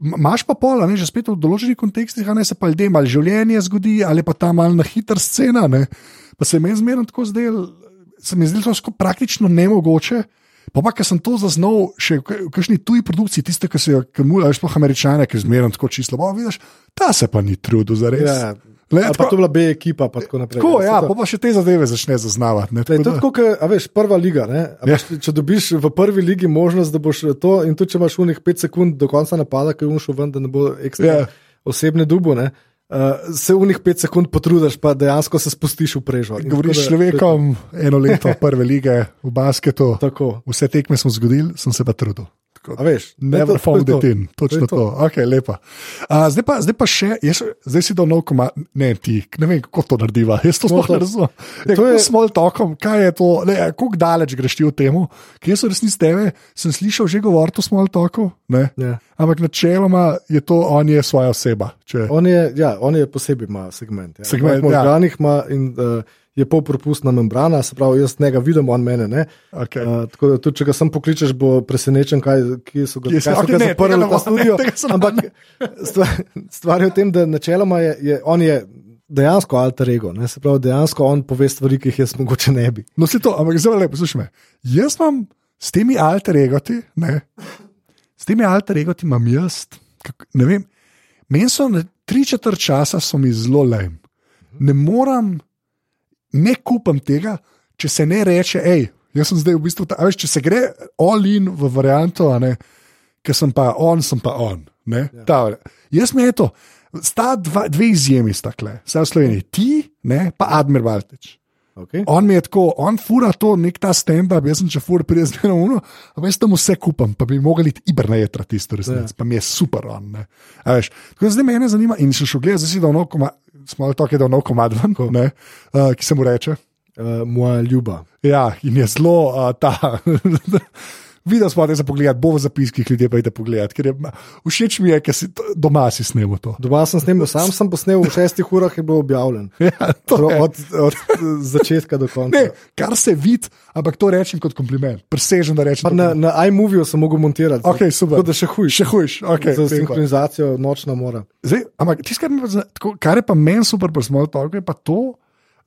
m- imaš pa pol, ne, že spet v določenih kontekstih, a ne se pa ljudem ali življenje zgodi, ali pa ta mal na hiter scena. Ne, pa se mi je zmerno tako zdel, se mi je zdelo praktično nemogoče. Pa pa, ker sem to zaznal še v ka- kakšni tuji produkciji, tiste, ki se jo kamulajo, sploh američane, ki zmerno tako čisto, bo vidiš, ta se pa ni trudil za res. Ja. Le, Ali pa to bila B ekipa, pa tako naprej. tako, ja, to- pa, pa še te zadeve začne zaznavati. Ne, tako to je tako, kot, a veš, prva liga. Ja. Veš, če dobiš v prvi ligi možnost, da boš to, in tudi če imaš unih 5 sekund do konca napada, ki je umšel ven, da ne bo ekstra Ja. yeah. osebne dubo, ne, uh, se unih 5 sekund potrudiš, pa dejansko se spustiš v prežo. Govoriš s človekom eno leto prve lige v basketu. Tako. Vse tekme smo zgodili, sem se pa trudil. A veš, Never to- je found it in, točno To to. je to. Okay, lepa. uh, zdaj, pa, zdaj pa še, jaz, zdaj si dal nov komad, ne ti, ne vem, kako to narediva. Jaz to sploh ne Small talk. razumem. Ja, To je je- small talkom, kaj je to, ne, kako daleč greš ti v tem. Jaz v resnici tebe sem slišal že govoriti o small talku. Ne? Ja. ampak načeloma je to, on je svoja oseba. Če... On je, ja, on je posebej ima segment. Ja. Segment, ja. možganih ima in uh, je polpropustna membrana, se pravi, jaz njega vidim, on mene ne. Okay. Uh, tako da tudi, če ga sam pokličeš, bo presenečen, kaj, kje so ga, Kje so- kaj so okej, ga ne, zaprli v ta studio. ne Ampak stvar, stvar je v tem, da načeloma je, je on je dejansko alter ego. Ne? Se pravi, dejansko on pove stvari, ki jih jaz mogoče ne bi. No, se to, ampak zelo lepo, poslušaj me. Jaz imam s temi alter egoti, ne, s temi alter egoti imam jaz, kak, ne vem, meni so tri četrt časa so mi zelo lem. Ne moram, ne kupam tega, če se ne reče, hej, jaz sem zdaj v bistvu ta, veš, če se gre all in v varianto, ker sem pa on, sem pa on. Ne, ja. Jaz mi je to. Sta dva, dve izjemi, sta kle, vse v Sloveniji, ti, ne, pa Admir Baltič. Okay? On mi je tako, on fura to, nek ta stand-up, jaz sem če fura, pridem z eno uno, a veš, tam vse kupam, pa bi mogli iti iber na jedra tisto resnico, ja. pa mi je super on. Veš, tako da zdaj me zanima in še šel gledati, zdaj si dal nov komad, smo je dal nov komad ven, ne, uh, ki se mu reče. Uh, moja ljuba. Ja, in je zelo uh, ta. *laughs* Videl smo, da se pogledati, bo v zapiskih ljudi pa ide pogledati, ker je všeč mi je, ker si to- doma si snemo to. Doma sem snimal, sam sem posnel v *laughs* šestih urah, je bil objavljen. Ja, to je. Od, od začetka do konca. Ne, kar se vidi, ampak to rečem kot kompliment. Presežem, da rečem. Pa to Na, na iMoviju sem mogel montirati. Okay, super. Tako da še hujš. Še hujš, okay, Za pa. sinhronizacijo nočna mora. Zdaj, ampak tisto, kar, me pa tako- kar je pa meni super pri Small Talku, je pa to,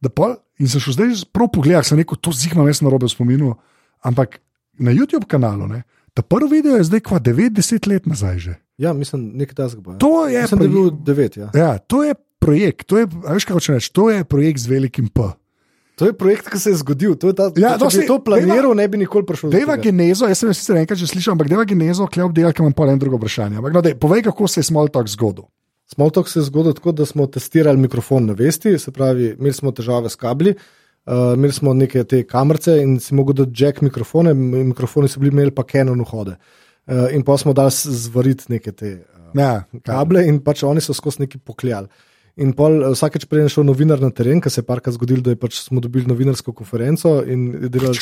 da pol, in sem šel zdaj prav pogledati, sem rekel, to zigma jaz na robe spominu, ampak na YouTube kanalu, ne, ta prvi video je zdaj kva 90 let nazaj že. Ja, mislim, nekaj tasga bo. Ja. To je, Mislim, da je bil projekt, devet. Ja. ja, to je projekt, to je, a veš kaj hočem reči, to je projekt z velikim P. To je projekt, ki se je zgodil. To je ta, Ja, če no, bi to planiral, ne bi nikoli prišel Deva genezo, jaz sem jo sicer enkrat že slišal, ampak deva genezo, kljub delu, ker imam pa en drugo vprašanje. Ampak, no, dej, povej, kako se je Small Talk zgodil. Smalltalk se je zgodil tako, da smo testirali mikrofon na vesti, se pravi, imeli smo težave s kabli, uh, imeli smo neke te kamerce in si mogel dati jack mikrofone, m- mikrofoni so bili imeli pa Canon vhode. Uh, in pa smo dali zvariti neke te uh, Ja, kable in pač oni so skozi neki pokljali. In pol, vsakeč prej je šel novinar na teren, ker se je parkrat zgodilo, da je pač smo dobili novinarsko konferenco in je delali.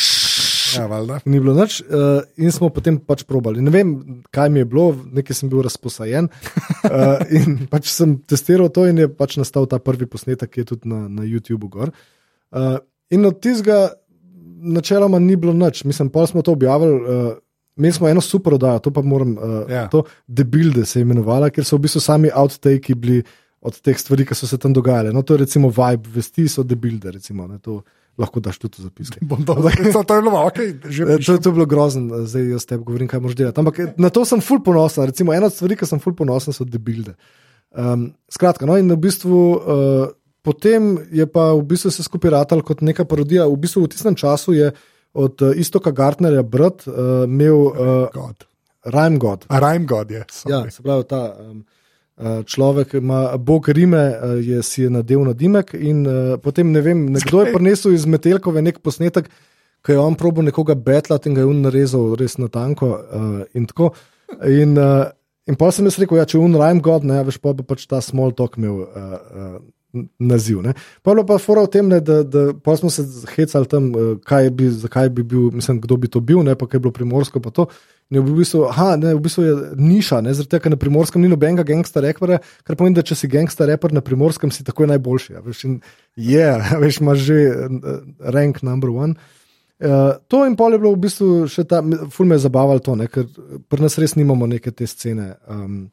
Ja. Ni bilo nič, uh, in smo potem pač probali. Ne vem, kaj mi je bilo, nekaj sem bil razposajen. Uh, *laughs* in pač sem testiral to, in je pač nastal ta prvi posnetek, ki je tudi na, na YouTubu. Gor. Uh, in od tistega načeloma ni bilo nič. Mislim, pa smo to objavili. Uh, Imeli smo eno super oddajo, to pa moram, uh, Ja. to Debilde se je imenovala, ker so v bistvu sami outtake bili od teh stvari, ki so se tam dogajale. No, to je recimo vibe, vesti so Debilde, recimo, ne, to lahko daš tudi zapiske. To, *laughs* to, je bilo, ok, že Eh, To, to je bilo grozno, zdaj jaz tebi govorim, kaj moraš delati. Ampak eh, na to sem ful ponosen. Recimo, ena od stvari, ki sem ful ponosen, so debilde. Um, skratka, no in v bistvu. Uh, Potem je pa v bistvu se skupaj ratal kot neka parodija. V bistvu v tistem času je od uh, Istoka Gartnerja brat uh, imel uh, God. Rhyme God. A Rajm God je. Ja, se pravi, ta um, človek ima Bog Rime, je si je nadel na dimek in uh, potem ne vem, nekdo je prinesel iz Metelkove nek posnetek, ki je on probo nekoga betlati in ga je on narezal res na tanko uh, in tako. In, uh, in pa sem jaz rekel, ja, če je on Rhyme God, ne, ja, veš, pa bi pač ta small talk imel. Uh, uh, Naziv. Ne. Pa bilo pa fora v tem, ne, da, da pa smo se hecali tam, eh, kaj bi, zakaj bi bil, mislim, kdo bi to bil, ne, pa kaj je bilo primorsko. Pa to. In je v bistvu, aha, ne, v bistvu je niša, ne, zaradi tega, ker na primorskem ni nobenega gangsta repera, kar pomeni, da če si gangsta reper na primorskem, si takoj najboljši. a Veš, in yeah, veš, imaš že uh, rank number one. Uh, to in pol je bilo v bistvu še ta, ful me je zabavalo to, ne, ker pri nas res nimamo neke te scene. Um,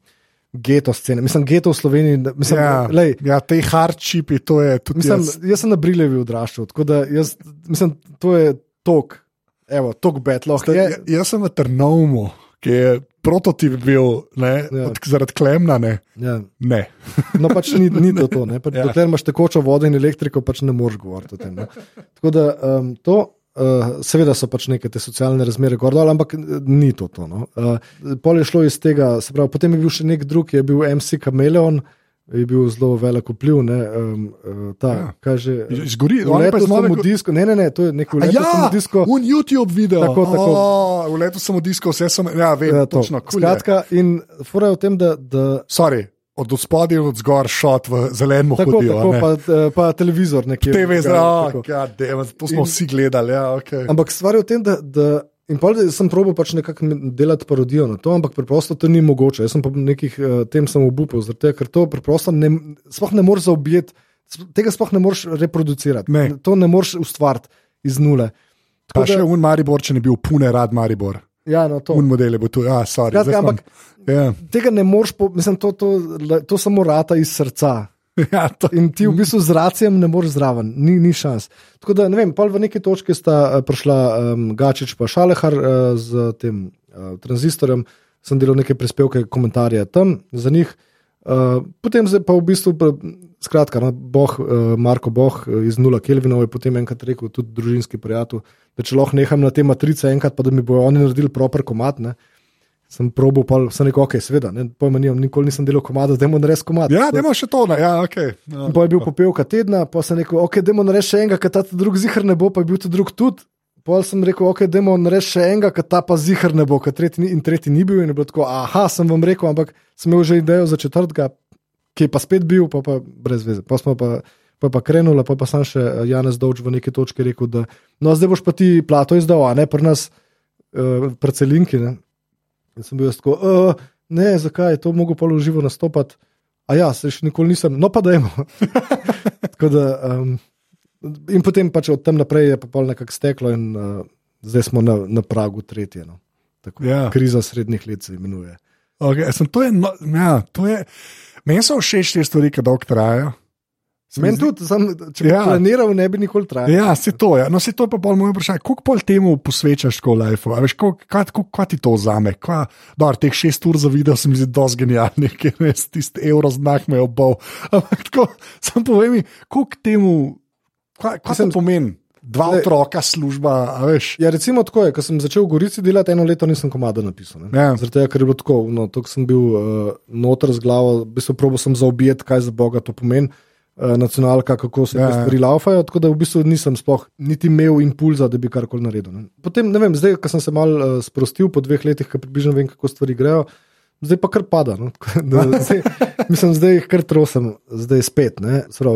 Geto scene, mislim, geto v Sloveniji. Mislim, Ja, lej, ja, te hardčipi, to je tudi Mislim, jaz. jaz sem na Briljevi odraščal, tako da jaz, mislim, to je tok, evo, tok betloh. Sta- Je, ja- Jaz sem v Trnovmu, ki je prototip bil ne, Ja. od, zaradi klemna. Ne. ja. ne. No, pač ni, ni to. to *laughs* pač, ja. Dokler imaš tekočo vodo in elektriko, pač ne moreš govoriti o tem. Ne. Tako da um, to. Uh, seveda so pač neke te socialne razmere gor dol, ampak eh, ni to. to no. uh, pol je šlo iz tega, se pravi, potem je bil še nek drug, je bil MC Kameleon, je bil zelo velik vpliv. Ne, um, ta, Ja. ja. kaže, Zgori, je pa Vletel sem v disko, ne, ne, ne, to je nek A vletel sem Ja, v disko. un YouTube video. Tako, tako. O, v letu sem v disko, vse sem. Ja, vem, Ja, to. točno. Cool je. Skratka, in fura je v tem, da. da Sorry, od spodaj in od zgor šot v zelenem Tako, hodijo. tako pa, eh, pa televizor nekje. TV zraven, tako. ja, to smo In- vsi gledali. Ja, okay. Ampak stvar je v tem, da, da In pol sem probil pač nekako delati parodijo na to, ampak preprosto to ni mogoče. Jaz sem pa nekih uh, tem sem obupal, tega, ker to preprosto ne, sploh ne moreš zaobjeti, tega sploh ne moreš reproducirati. Ne. To ne moreš ustvariti iz nule. Pa še un Maribor, če ne bi bil pune rad Maribor. Ja, no, to. Un model je bil tu, ja, sorry. Sem- ampak Ja, tega ne moreš, po, mislim, to, to, to samo rata iz srca. *laughs* ja, to, In ti v bistvu z racijem ne moreš zraven, ni, ni šans. Tako da, ne vem, pol v neki točki sta eh, prišla um, Gačič pa Šalehar uh, z tem uh, tranzistorjem, sem delal neke prispevke, komentarje tam za njih. Uh, potem pa v bistvu, pa, skratka, no, boh, uh, Marko Boh uh, iz Nula Kelvinov je potem enkrat rekel, tudi družinski prijatelj, da če lahko neham na te matrice enkrat, pa da mi bojo oni naredili proper komat. Ne. Sem probil, pa sem rekel, ok, seveda, ne, pojma nimam, nikoli nisem delal komada, da imam res komat. ja dajmo še to, ja, ok. No, In pa je bil popevka tedna, pa sem rekel, ok, demo narediti še enega, ker ta drug zihar ne bo, pa je bil tudi drug tudi. Pol sem rekel, ok, demo narediti še enega, ker ta pa zihar ne bo, ker tretji ni, in tretji ni bil. In je bilo tako, aha, sem vam rekel, ampak sem imel že idejo za četrtega, ki je pa spet bil, pa, pa brez veze. Pa smo pa. Pa pa krenula, pa, pa sem še eh, Janez Dovč v neki točki rekel, da no, zdaj boš pa ti plato izdal, a ne pri nas, uh, pri celinki. Ne? In sem bil jaz tako, uh, ne, zakaj je to mogel pa v živo nastopati. A ja, se še nikoli nisem, no pa dajmo. *laughs* Tako da, um, in potem pač od tam naprej je pa nekako steklo, in uh, zdaj smo na, na pragu tretje. No. Tako, Ja. Kriza srednjih let se imenuje. Okay, sem, to je, no, ja, to je, meni so všeč te stvari, ki dolgo trajajo. Meni tudi, sem, če bi Ja. planiral, ne bi nikoli trajal. Ja, se to je. No, se to je pa bolj moje vprašanje. Koliko pol temu posvečaš tako? A Veš, koliko, kaj, koliko, kaj ti to vzame? Dar, teh šest ur za video se mi zdi dosti genialnih, *laughs* ker res tisti evro znak me obal. *laughs* Ampak tako, sam povem koliko temu, kaj, kaj Mislim, to pomeni? Dva zdaj- otroka, služba, a veš. Ja, recimo tako je, ko sem začel v Gorici delati, eno leto nisem komada napisal. Ja. Zaradi tega, ker je bilo tako, no, tako sem bil uh, noter z glavo, v bistvu probo sem zaobjeti, kaj za Boga to pomeni. uh, Nacionalka, kako se Ja, ja. stvari laufajo, tako da v bistvu nisem sploh niti imel impulza, da bi karkoli naredil. Ne. Potem, ne vem, zdaj, ko sem se mal uh, sprostil po dveh letih, ko približno vem, kako stvari grejo, zdaj pa kar pada. No. *laughs* Da Zdaj, mislim, zdaj jih kar trosem, zdaj spet.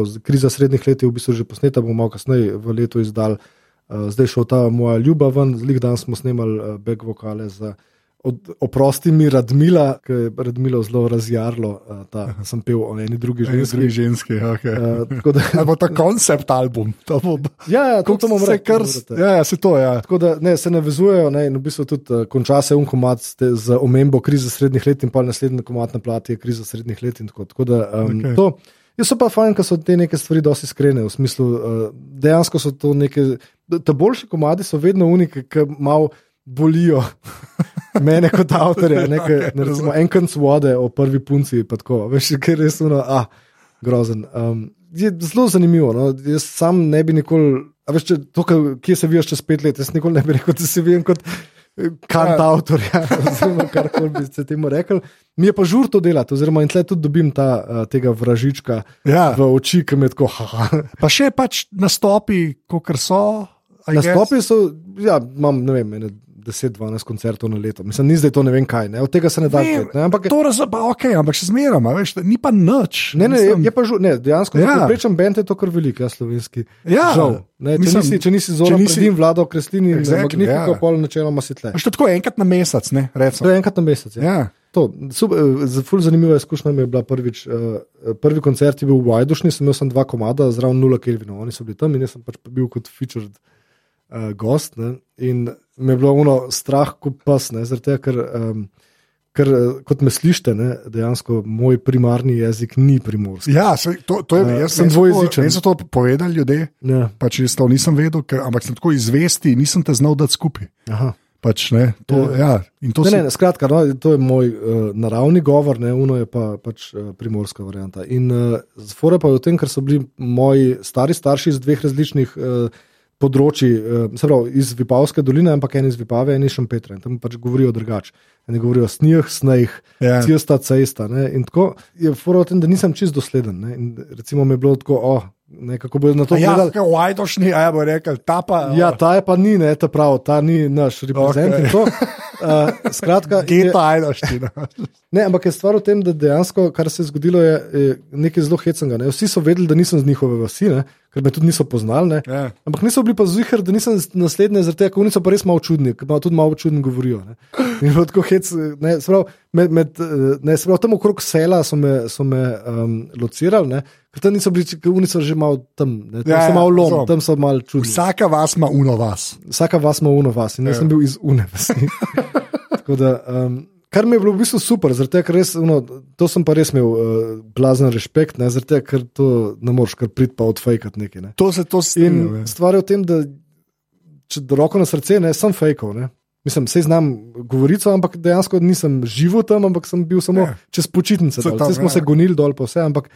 z- kriza srednjih let je v bistvu že posneta, bomo malo kasneje v letu izdal. Uh, zdaj šel ta moja ljuba ven, zlih dan smo snemali uh, back vokale za od, oprosti mi Radmila, ki je Radmilo zelo razjarlo, uh, ta sem pel o eni drugi ženski. Ženski, ženski, okay. Uh, tako da, *laughs* Ali bo to koncept album? To bo, ja, ja, to, se reči. kar, ja, ja, se to je. Ja. Tako da ne, se navezujejo ne, in v bistvu tudi uh, konča se unkomat z omembo krize srednjih let in pa naslednji komat na plati je kriza srednjih let. in Tako, tako da um, okay. to. Jaz so pa fajn, ker so te neke stvari dosti iskrene, v smislu, uh, dejansko so to neke. Te boljši komadi so vedno unike, ki malo bolijo *laughs* mene kot avtorja. Nekaj, ne, recimo, en konc vode o prvi punci, pa tako, veš, ker je res uno, ah, grozen. Um, je zelo zanimivo. No? Jaz sam ne bi nikoli, a veš, če, to, kje se vidiš čez pet let, jaz nikoli ne bi rekel, da se vidim kot eh, kantautor, ja, *laughs* oziroma karkoli bi se temu rekel. Mi je pa žur to delati, oziroma in tle tudi dobim ta, uh, tega vražička Ja. v oči, ki me tako *laughs* haha. Pa še pač nastopi, kot so. Nastopi so, ja, imam ne vem, ene 10-12 koncertov na leto. Mislim, ni zdaj to ne vem kaj, ne? od tega se ne da Ne, ne, Ampak To razumem, ok, ampak še zmeraj, a veš, ni pa nič. Ne, ne, je, Mislim, je pa žu, ne, dejansko Ja. prečem bend je to kar veliko, ja, slovenski. Ja. Žal. Ne, če, Mislim, nisi, če nisi zelo nisi- nisi vlado, kreslini, Exactly, exactly, magnifiko, ja. pol načeloma si tle. To je tako enkrat na mesec, ne, To recimo. je enkrat na mesec. Ja. Ja. To, super, eh, ful zanimiva izkušnja mi je bila prvič. Uh, prvi koncert je bil v Vajdušni, sem imel sem dva komada, zraven nula Kelvinov, oni so bili tam in jaz sem pač bil kot featured uh, gost. Ne, in me je bilo ono strah, kot pas, ne, zaradi tega, ker, um, ker eh, kot me slišite, ne, dejansko moj primarni jezik ni primorski. Ja, se, to, to je, Ja, jaz sem so to- dvojezičen. Meni so to povedali ljudje, Ja. pač jaz to nisem vedel, ker, ampak sem tako izvesti, nisem te znal dati skupaj. Aha. Pač, ne, to, ja. in to Ne, si, ne, skratka, no, to je moj uh, naravni govor, ne, uno je pa pač uh, primorska varianta. In uh, zfore pa je v tem, ker so bili moji stari starši iz dveh različnih uh, področji, uh, se pravi iz Vipavske doline, ampak en iz Vipave, en iz Šampetra. Tam pač govorijo drugače. Eni govorijo snijah, snejh, Ja. cesta, cesta. Ne, in tako je fora v tem, da nisem čist dosleden. Ne, in recimo mi je bilo tako, oh, ne, kako bodo na to A ja, kaj Vajdošni, a ja bo rekel, ta pa. Ja, ta je pa ni, ne, ta prav, ta ni naš reprezent. Okay. Uh, skratka, je- Geta Ajdoština. Ne, ampak je stvar v tem, da dejansko, kar se je zgodilo, je, je nekaj zelo hecnega. Ne. Vsi so vedeli, da nisem z njihove vasi, ne, ker me tudi niso poznali. Ja. Ampak niso bili pa zvihar, da nisem naslednji, zaradi tega, ker oni so pa res malo čudni, ker malo tudi malo čudno govorijo. Ne. In tako hec, ne, se pravi, med, med, eh, ne, se pravi, tam okrog sela so me, so me um, locirali, ne, ker tam niso bili, ker oni so že malo tam, ne, tam Ja, so ja, malo lom, razumem. tam so malo čudni. Vsaka vas ima uno vas. Vsaka vas ima uno vas in jaz Ja. sem bil iz une vasi. *laughs* Tako da, um, kar mi je bilo v bistvu super, tega, ker res, no, to sem pa res imel uh, blazen respekt, ne, tega, ker to ne moreš kar priti pa odfajkati nekaj. Ne. To se to In strinja. stvar je v tem, da če roko na srce, ne, sem fejkal. Ne. Mislim, sej znam govorico, ampak dejansko nisem živel tam, ampak sem bil samo Ja. čez počitnice. Saj smo ja. se gonili dol, pa vse, ampak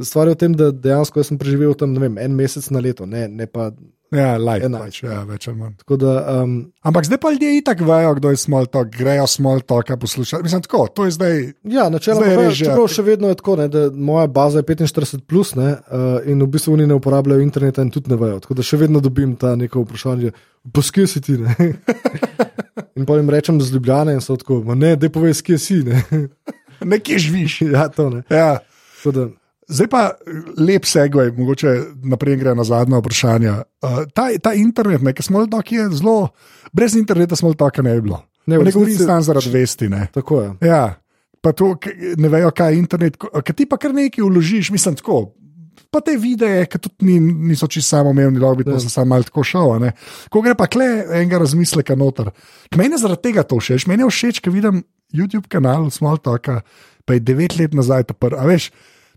stvar je v tem, da dejansko sem preživel tam vem, en mesec na leto, ne, ne pa. Ja, Enajst. pač, ja, več ali manj. Da, um, Ampak zdaj pa ljudje itak vejo, kdo je small talk, grejo small talka poslušati. Mislim, tako, to je zdaj. Ja, načeloma je res že- čeprav še vedno je tako, ne, da moja baza je 45, plus, ne, uh, in v bistvu oni ne uporabljajo interneta in tudi ne vejo. Tako da še vedno dobim ta neko vprašanje, poskaj si ti. *laughs* In pa jim rečem z Ljubljana in so tako, "Ma ne, da povej, skje si. Ne? Nekje živiš. *laughs* ja, to ne. Ja. Tako da, Zdaj pa lep segway, mogoče naprej gre na zadnja vprašanja. Uh, ta, ta internet, ki smo tako je zelo, brez interneta smo tako ne bi bilo. Ne, Ne, govorim resnici- samo zaradi vesti. Ne. tako je. Ja, pa to, ne vejo, kaj je internet. Ker ti pa kar nekaj vložiš, mislim tako. Pa te videe, ki tudi ni, niso čisto samoumevni, lahko bi to ja. samo malo tako šel. Ko gre pa kle enega razmisleka noter. Je zaradi tega to všeč. Meni je všeč, ker vidim YouTube kanal Small Talka, pa je devet let nazaj ta prvi. A veš,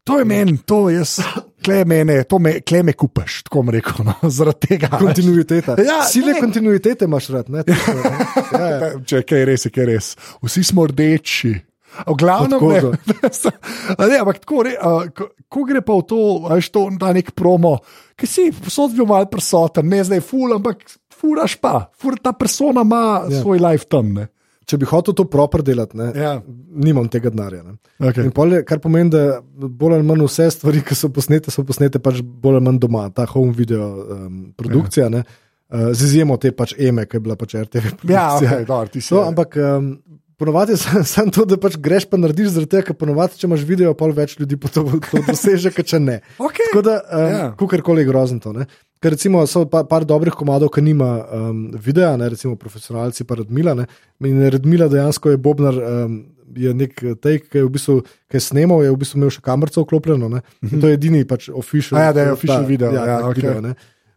to je meni, to jaz, kle mene, to me, kle me kupaš, tako bom rekel. No, *laughs* zaradi tega. Kontinuiteta. Ja, Sile ne. kontinuitete imaš rad. Ne, Tako, ne. *laughs* ja, ja. Če kaj res, je kaj res. Vsi smo rdeči. V glavnem, ne, *laughs* ne, ampak tako, re, a, ko, ko gre pa v to, veš, to da nek promo, ki si posod bil mal prisoten, ne zdaj ful, ampak furaš pa, fur, ta persona ima ja. svoj life tam. Ne. Če bi hotel to proper delati, ne, Ja. nimam tega denarja. ne. Okay. In pol je, kar pomeni, da bolj ali manj vse stvari, ki so posnete, so posnete pač bolj ali manj doma, ta home video um, produkcija, ne, uh, z izjemo te pač EME, ki je bila pač RTV. Ja, okay, dobro, ti si. To, ampak um, ponovadi je *laughs* samo sam to, da pač greš pa narediš, zaradi tega, ker ponovadi, če imaš video, pol več ljudi pa to, to doseže, kot če ne. Okay. Tako da, um, Ja. yeah. kukorkoli je grozno to. Ne? Ker recimo so pa, par dobrih komadov, ki nima um, videa, ne, recimo profesionalci, pa Redmila. Ne, in Redmila dejansko je Bobnar, um, je nek take, ki je v bistvu, ki je snemal, je v bistvu imel še kamerco vklopljeno. Ne, in to je edini pač official. A ja, da je official video, ja, tak okej. video ne,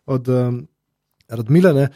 od um, Redmila. Ne.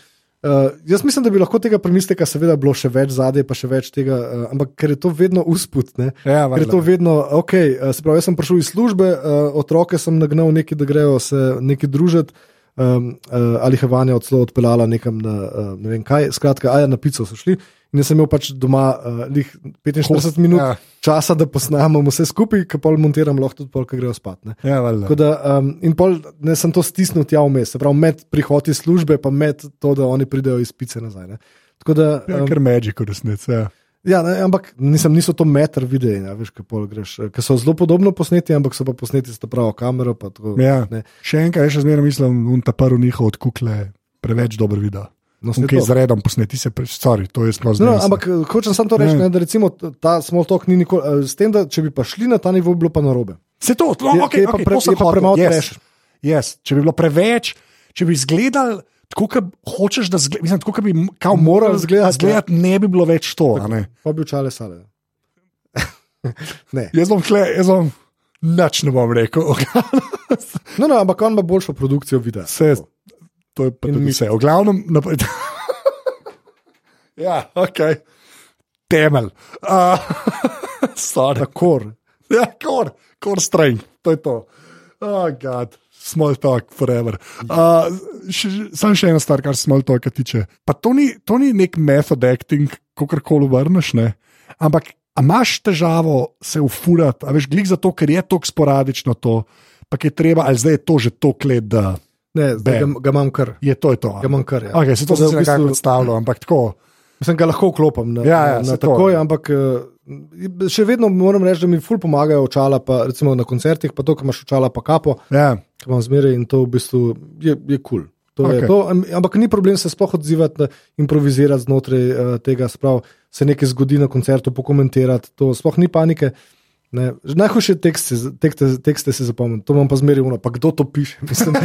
Uh, jaz mislim, da bi lahko tega premisleka, seveda, bilo še več zadaj, pa še več tega, uh, ampak ker je to vedno usput. Ne, Ja, Ker je to vedno, ok, uh, se pravi, jaz sem prišel iz službe, uh, otroke sem nagnal neki, da grejo se neki družiti, um, uh, ali Havanja odslo odpeljala nekam na uh, ne vem kaj, skratka, aja na pico so šli. In jaz sem imel pač doma uh, lih 45 minut ja. ja. časa, da posnamem vse skupaj, ki pol montiram, lahko tudi pol, ki grejo spat. Ne. Ja. Tako da, um, in pol ne sem to stisnil tja vmes, se pravi, med prihod iz službe, pa med to, da oni pridejo iz pice nazaj. Ne. Tako da, Ja, um, ker magic v resnici. Ja. Ja, ne, ampak nisem, niso to meter videi, ja, veš, kako greš. Ker so zelo podobno posneti, ampak so pa posneti s to pravo kamero. pa Tako, Ja. ne. Še enkrat, še zmeraj mislim, da ta prvi njihov od kukle preveč dobro vidi. No, saj Nekaj to. z redom posneti se, sorry, to je sploh No, zelo. no, ampak eh, hočem samo to reči, Ne. ne, da recimo ta small talk ni nikoli, eh, s tem, da če bi pa šli na ta nivo, bi bilo pa narobe. Se to, no, Je- okay, je pa okay, pre- to sem je pa premalo yes, yes. Če bi bilo preveč, če bi izgledal tako, kot hočeš, da zgleda, mislim, tako, bi kao Moral moral izgledati, izgledati, ne bi bilo več to. a ne. Pa bi učale sale. *laughs* ne. Jaz bom kle, jaz bom nič ne bom rekel. *laughs* No, no, ampak on ima boljšo produkcijo videa. Vse, to je pa In tudi vse. V glavnem, naprej. *laughs* ja, ok. Temelj. Uh, sorry. Takor. Ja, kor, kor streng, to je to. Oh, God. Small talk forever. Uh, Sam še ena stvar, kar se small talka tiče. Pa to ni, to ni nek method acting, kako koli vrneš, ne? ampak imaš težavo se ufurati, a veš, glik zato, ker je tako sporadično to, pa je treba, ali zdaj je to že to klet, da Ne, zdaj ga, Bam. ga imam kar. je to. Je to? Ga imam kar ja. Okay, se to Zdaj sem si v bistvu- nekako predstavljal, ampak tako. Mislim, ga lahko vklopim na, Ja, ja, na, na to. takoj, ampak eh, še vedno moram reči, da mi ful pomagajo očala, pa recimo na koncertih, pa to, ko imaš očala, pa kapo, Ja, ki imam zmeraj in to v bistvu je kul. Cool. To okay. to, am- ampak ni problem se sploh odzivati, improvizirati znotraj uh, tega, sprav, se nekaj zgodi na koncertu, pokomentirati, to sploh ni panike. Ne, najhujše tekste, tekste, tekste si zapomnim, to imam pa zmeraj uno, pa kdo to piše. Mislim,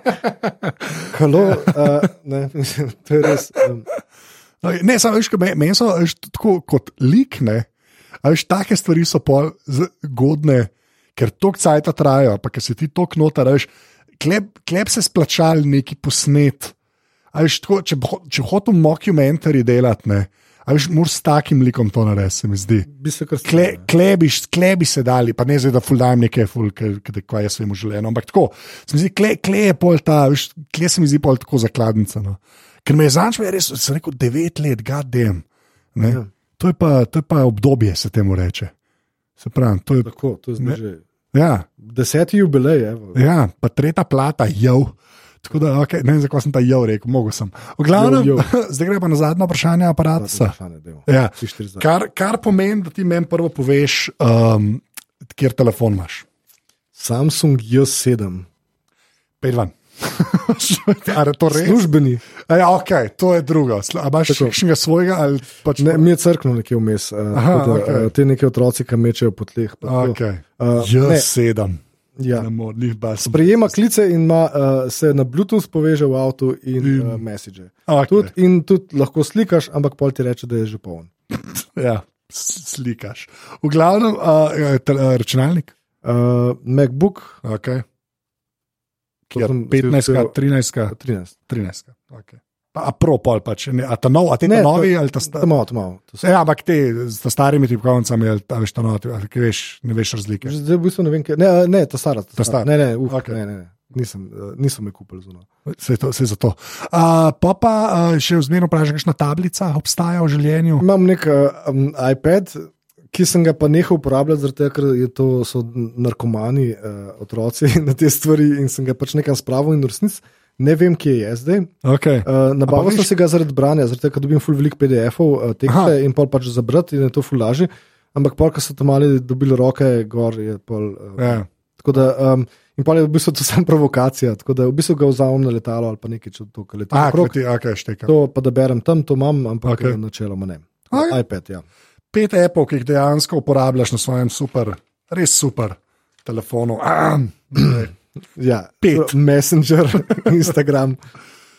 *laughs* Halo, uh, ne, mislim, to je res. Um, No, Ne, samo veš, meni men so veš, tako kot lik, ne. A veš, take stvari so pol z- godne, ker tok cajta trajajo, pa ker si ti tok noter, a veš, klep, klep se splačal neki posnet. Veš, tako, če, če hočem mockumentary delati, ne, a veš, moraš s takim likom to narediti, se mi zdi. se Kle, klebiš, klebi se dali, pa ne zdaj, da fuldajem nekaj, ful, kaj jaz svojemu življenju. Ampak tako, se mi zdi, kle, kle je pol ta, veš, kle se mi zdi pol tako zakladnica. No. Ker me je zanč, res, sem rekel, devet let, gadem. Ja. To, je pa- to je pa obdobje, se temu reče. Se pravi, to je. Tako, to je zdaj že Ja, deseti jubilej. Evo. ja, pa tretja plata, jov. Tako da, okay, ne vem, zakaj sem ta jov rekel, mogel sem. V glavnem, Jov, *laughs* zdaj gre pa na zadnje vprašanje aparata. Ja. Zdaj. Kar, kar pomeni, da ti meni prvo poveš, um, kjer telefon imaš. Samsung J7, Pej van. *laughs* Ali to res? službeni. A Ja, ok, to je drugo. A imaš še kakšnega svojega? Pač Ne, mi je crknil nekje vmes. Uh, Aha, da, okej. uh, te neke otroci, ki mečejo po tleh. okay. Uh, J ne, sedem. ja. Ne more, ni bas. Sprejema klice in ima, uh, se na Bluetooth poveže v avtu in In- uh, message. Okay. Tud, in tudi lahko slikaš, ampak pol ti reče, da je že poln. *laughs* Ja, slikaš. V glavnem, uh, računalnik. Uh, MacBook Okay. To Kjer, sem si 15, vzel- 13, 13. 13. Okay. Pa, a pro pol pač, ne, a ta nov, a te Ne, ne, to- novi ali ta stari? Tam malo, tam malo. To so- Ja, ampak te s ta starimi tipkovnicami ali ta veš ta novi, ali kaj veš, ne veš razlike. Zdaj v bistvu ne vem, kaj. Ne, a, ne, ta stara. Ta stara. Ne, ne, uf, Okej. okay. ne, ne, ne. Nisem, uh, nisem me kupil zunaj. Vse to, vse za to. Uh, pa pa uh, še vzmerno vprašaj, kakšna tablica obstaja v življenju. Imam nek uh, um, iPad, ki sem ga pa nehal uporabljati, zato ker je to, so narkomani, uh, otroci *laughs* na te stvari in sem ga pač nekam spravil in v resnici ne vem, kje je zdaj. Okay. Uh, nabavil veš- sem si ga zaradi branja, zato ker dobim full velik PDF-ov, uh, tekste in pol pač za brati in je to full lažje. Ampak pol, ko so tam mali dobili roke, gor je pol. Uh, Ja. Tako da, um, in pol je v bistvu to *laughs* samo provokacija, tako da v bistvu ga vzamem na letalo ali pa nekaj, če to leti. A, okrog. ti, okay. To pa da berem tam, to imam, ampak okay. načeloma ne. Okej. iPad, ja. Pet appov, ki jih dejansko uporabljaš na svojem super, res super telefonu. Ahem. *clears throat* ja. Pet. *laughs* Messenger, *laughs* Instagram,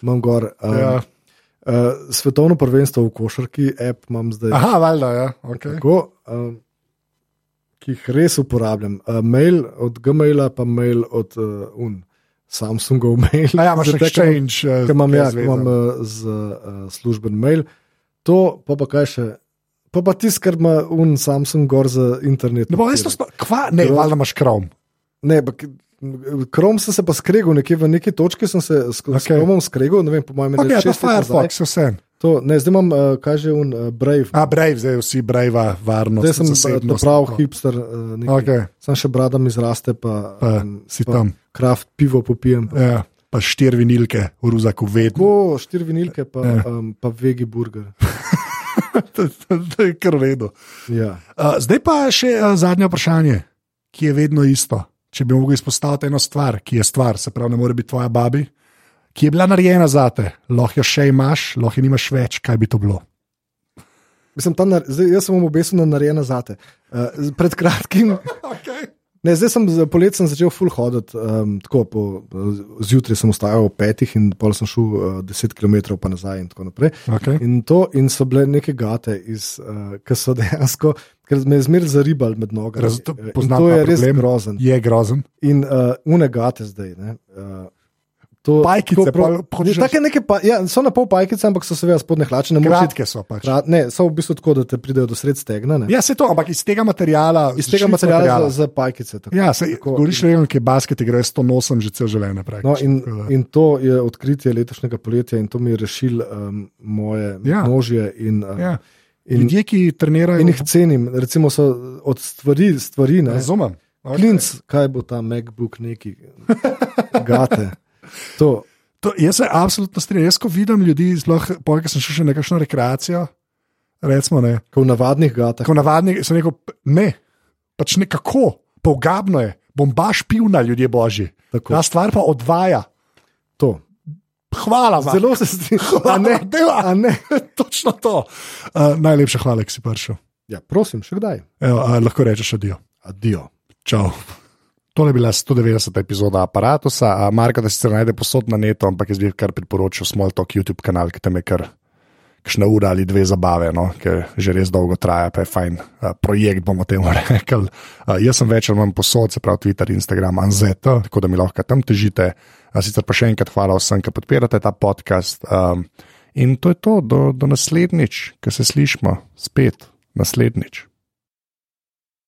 imam gor. Um, Ja. uh, svetovno prvenstvo v košarki, app imam zdaj. Aha, valjda, ja. Okay. Tako, um, ki jih res uporabljam. Uh, mail od Gmaila, pa mail od uh, un. Samsungov *laughs* mail. A ja, imaš imam- exchange. eh, Ker imam, kaj ja, imam uh, z uh, služben mail. To, pa pa kaj še. Pa pa tisti, kar ima un Samsung gor za internet. Ne, res to. Kva? Ne, Groz- valjda imaš krom. Ne, ampak Krom sem se pa skregal, nekje v neki točki sem se s okay. Kromom skregal, ne vem, po mojem mnenju. ja, to Firefox, vse. To, ne, zdaj imam, uh, kaj že un uh, Brave. A, Brave, zdaj vsi Brave, varnost. Zdaj sem uh, zasebnost, prav tako. hipster, uh, nekaj. Okay, Sam še bradam izraste, pa, pa um, si pa tam. kraft pivo popijem. Pa. Ja, pa štiri vinilke v Ruzaku, vedno. Tako, štiri vinilke, pa, Ja. um, pa vegi burger. *laughs* *laughs* to, to, to je kar v redu. Ja. Uh, zdaj pa še uh, zadnje vprašanje, ki je vedno isto. Če bi mogel izpostaviti eno stvar, ki je stvar, se pravi, ne more biti tvoja babi, ki je bila narejena za te, lahko jo še imaš, lahko jo nimaš več, kaj bi to bilo. Mislim, nar- zdaj, jaz sem vam obesil na narejena zate. Uh, pred kratkim, *laughs* Okay. Ne, zdaj sem za polet sem začel full hoditi, um, tako po, zjutraj sem vstajal ob petih in pol sem šel uh, 10 km pa nazaj in tako naprej. Okay. In, to, in so bile neke gate, iz, uh, ki so dejansko, ker me je zmeraj zaribal med nogami. Raz- to to je res grozen. Je grozen. In uh, une gate zdaj. Ne, uh, to, Pajkice, pol hočeš Ne, take neke pa, ja, so na pol pajkice, ampak so seveda spodne hlače. Kratke so pač. krat- ne, so v bistvu tako, da te pridejo do sred stegna. Ne. Ja, se to, ampak iz tega materijala. Iz tega švic materiala za, za pajkice. Tako. Ja, se Tako. govoriš, da je basket, igra, jaz to nosim že cel življenje. No, in, in to je odkritje letošnjega poletja, in to mi je rešil um, moje Ja. nožje. In, uh, Ja. in, Ljudje, ki trenirajo, in jih cenim, recimo, so od stvari, stvari ne. razumem. Okay. Klinc, kaj bo ta MacBook neki, gate. To, To, jaz se absolutno strinjam. Jaz, ko vidim ljudi, sploh pojka sem šel še na kakšno rekreacijo, recimo, ne, ko v navadnih gatah. tako navadni, sem rekel, ne, pač nekako, pogabno je, bom baš pil na ljudje božji. Tako. Ta stvar pa odvaja. To. Hvala vam. Zelo se strinjam. *laughs* A ne, dela. a ne. *laughs* Točno to. Uh, najlepša hvala, ki si prišel. Ja, prosim, še kdaj. Evo, uh, lahko rečeš adijo. Adijo. Čau. Tole je bila 190. epizoda aparata. Marka, da se najde posod na netu, ampak jaz bi kar priporočil Smalltalk YouTube kanal, ki tam je kar kakšna ura ali dve zabave, no, ker že res dolgo traja, pa je fajn uh, projekt, bomo temu *laughs* rekli. Uh, jaz sem več ali manj posod, se pravi Twitter, Instagram, Anzeta, tako da mi lahko tam težite. Uh, sicer pa še enkrat hvala vsem, ki podpirate ta podcast. Um, in to je to, do, do naslednjič, ki se slišmo spet naslednjič.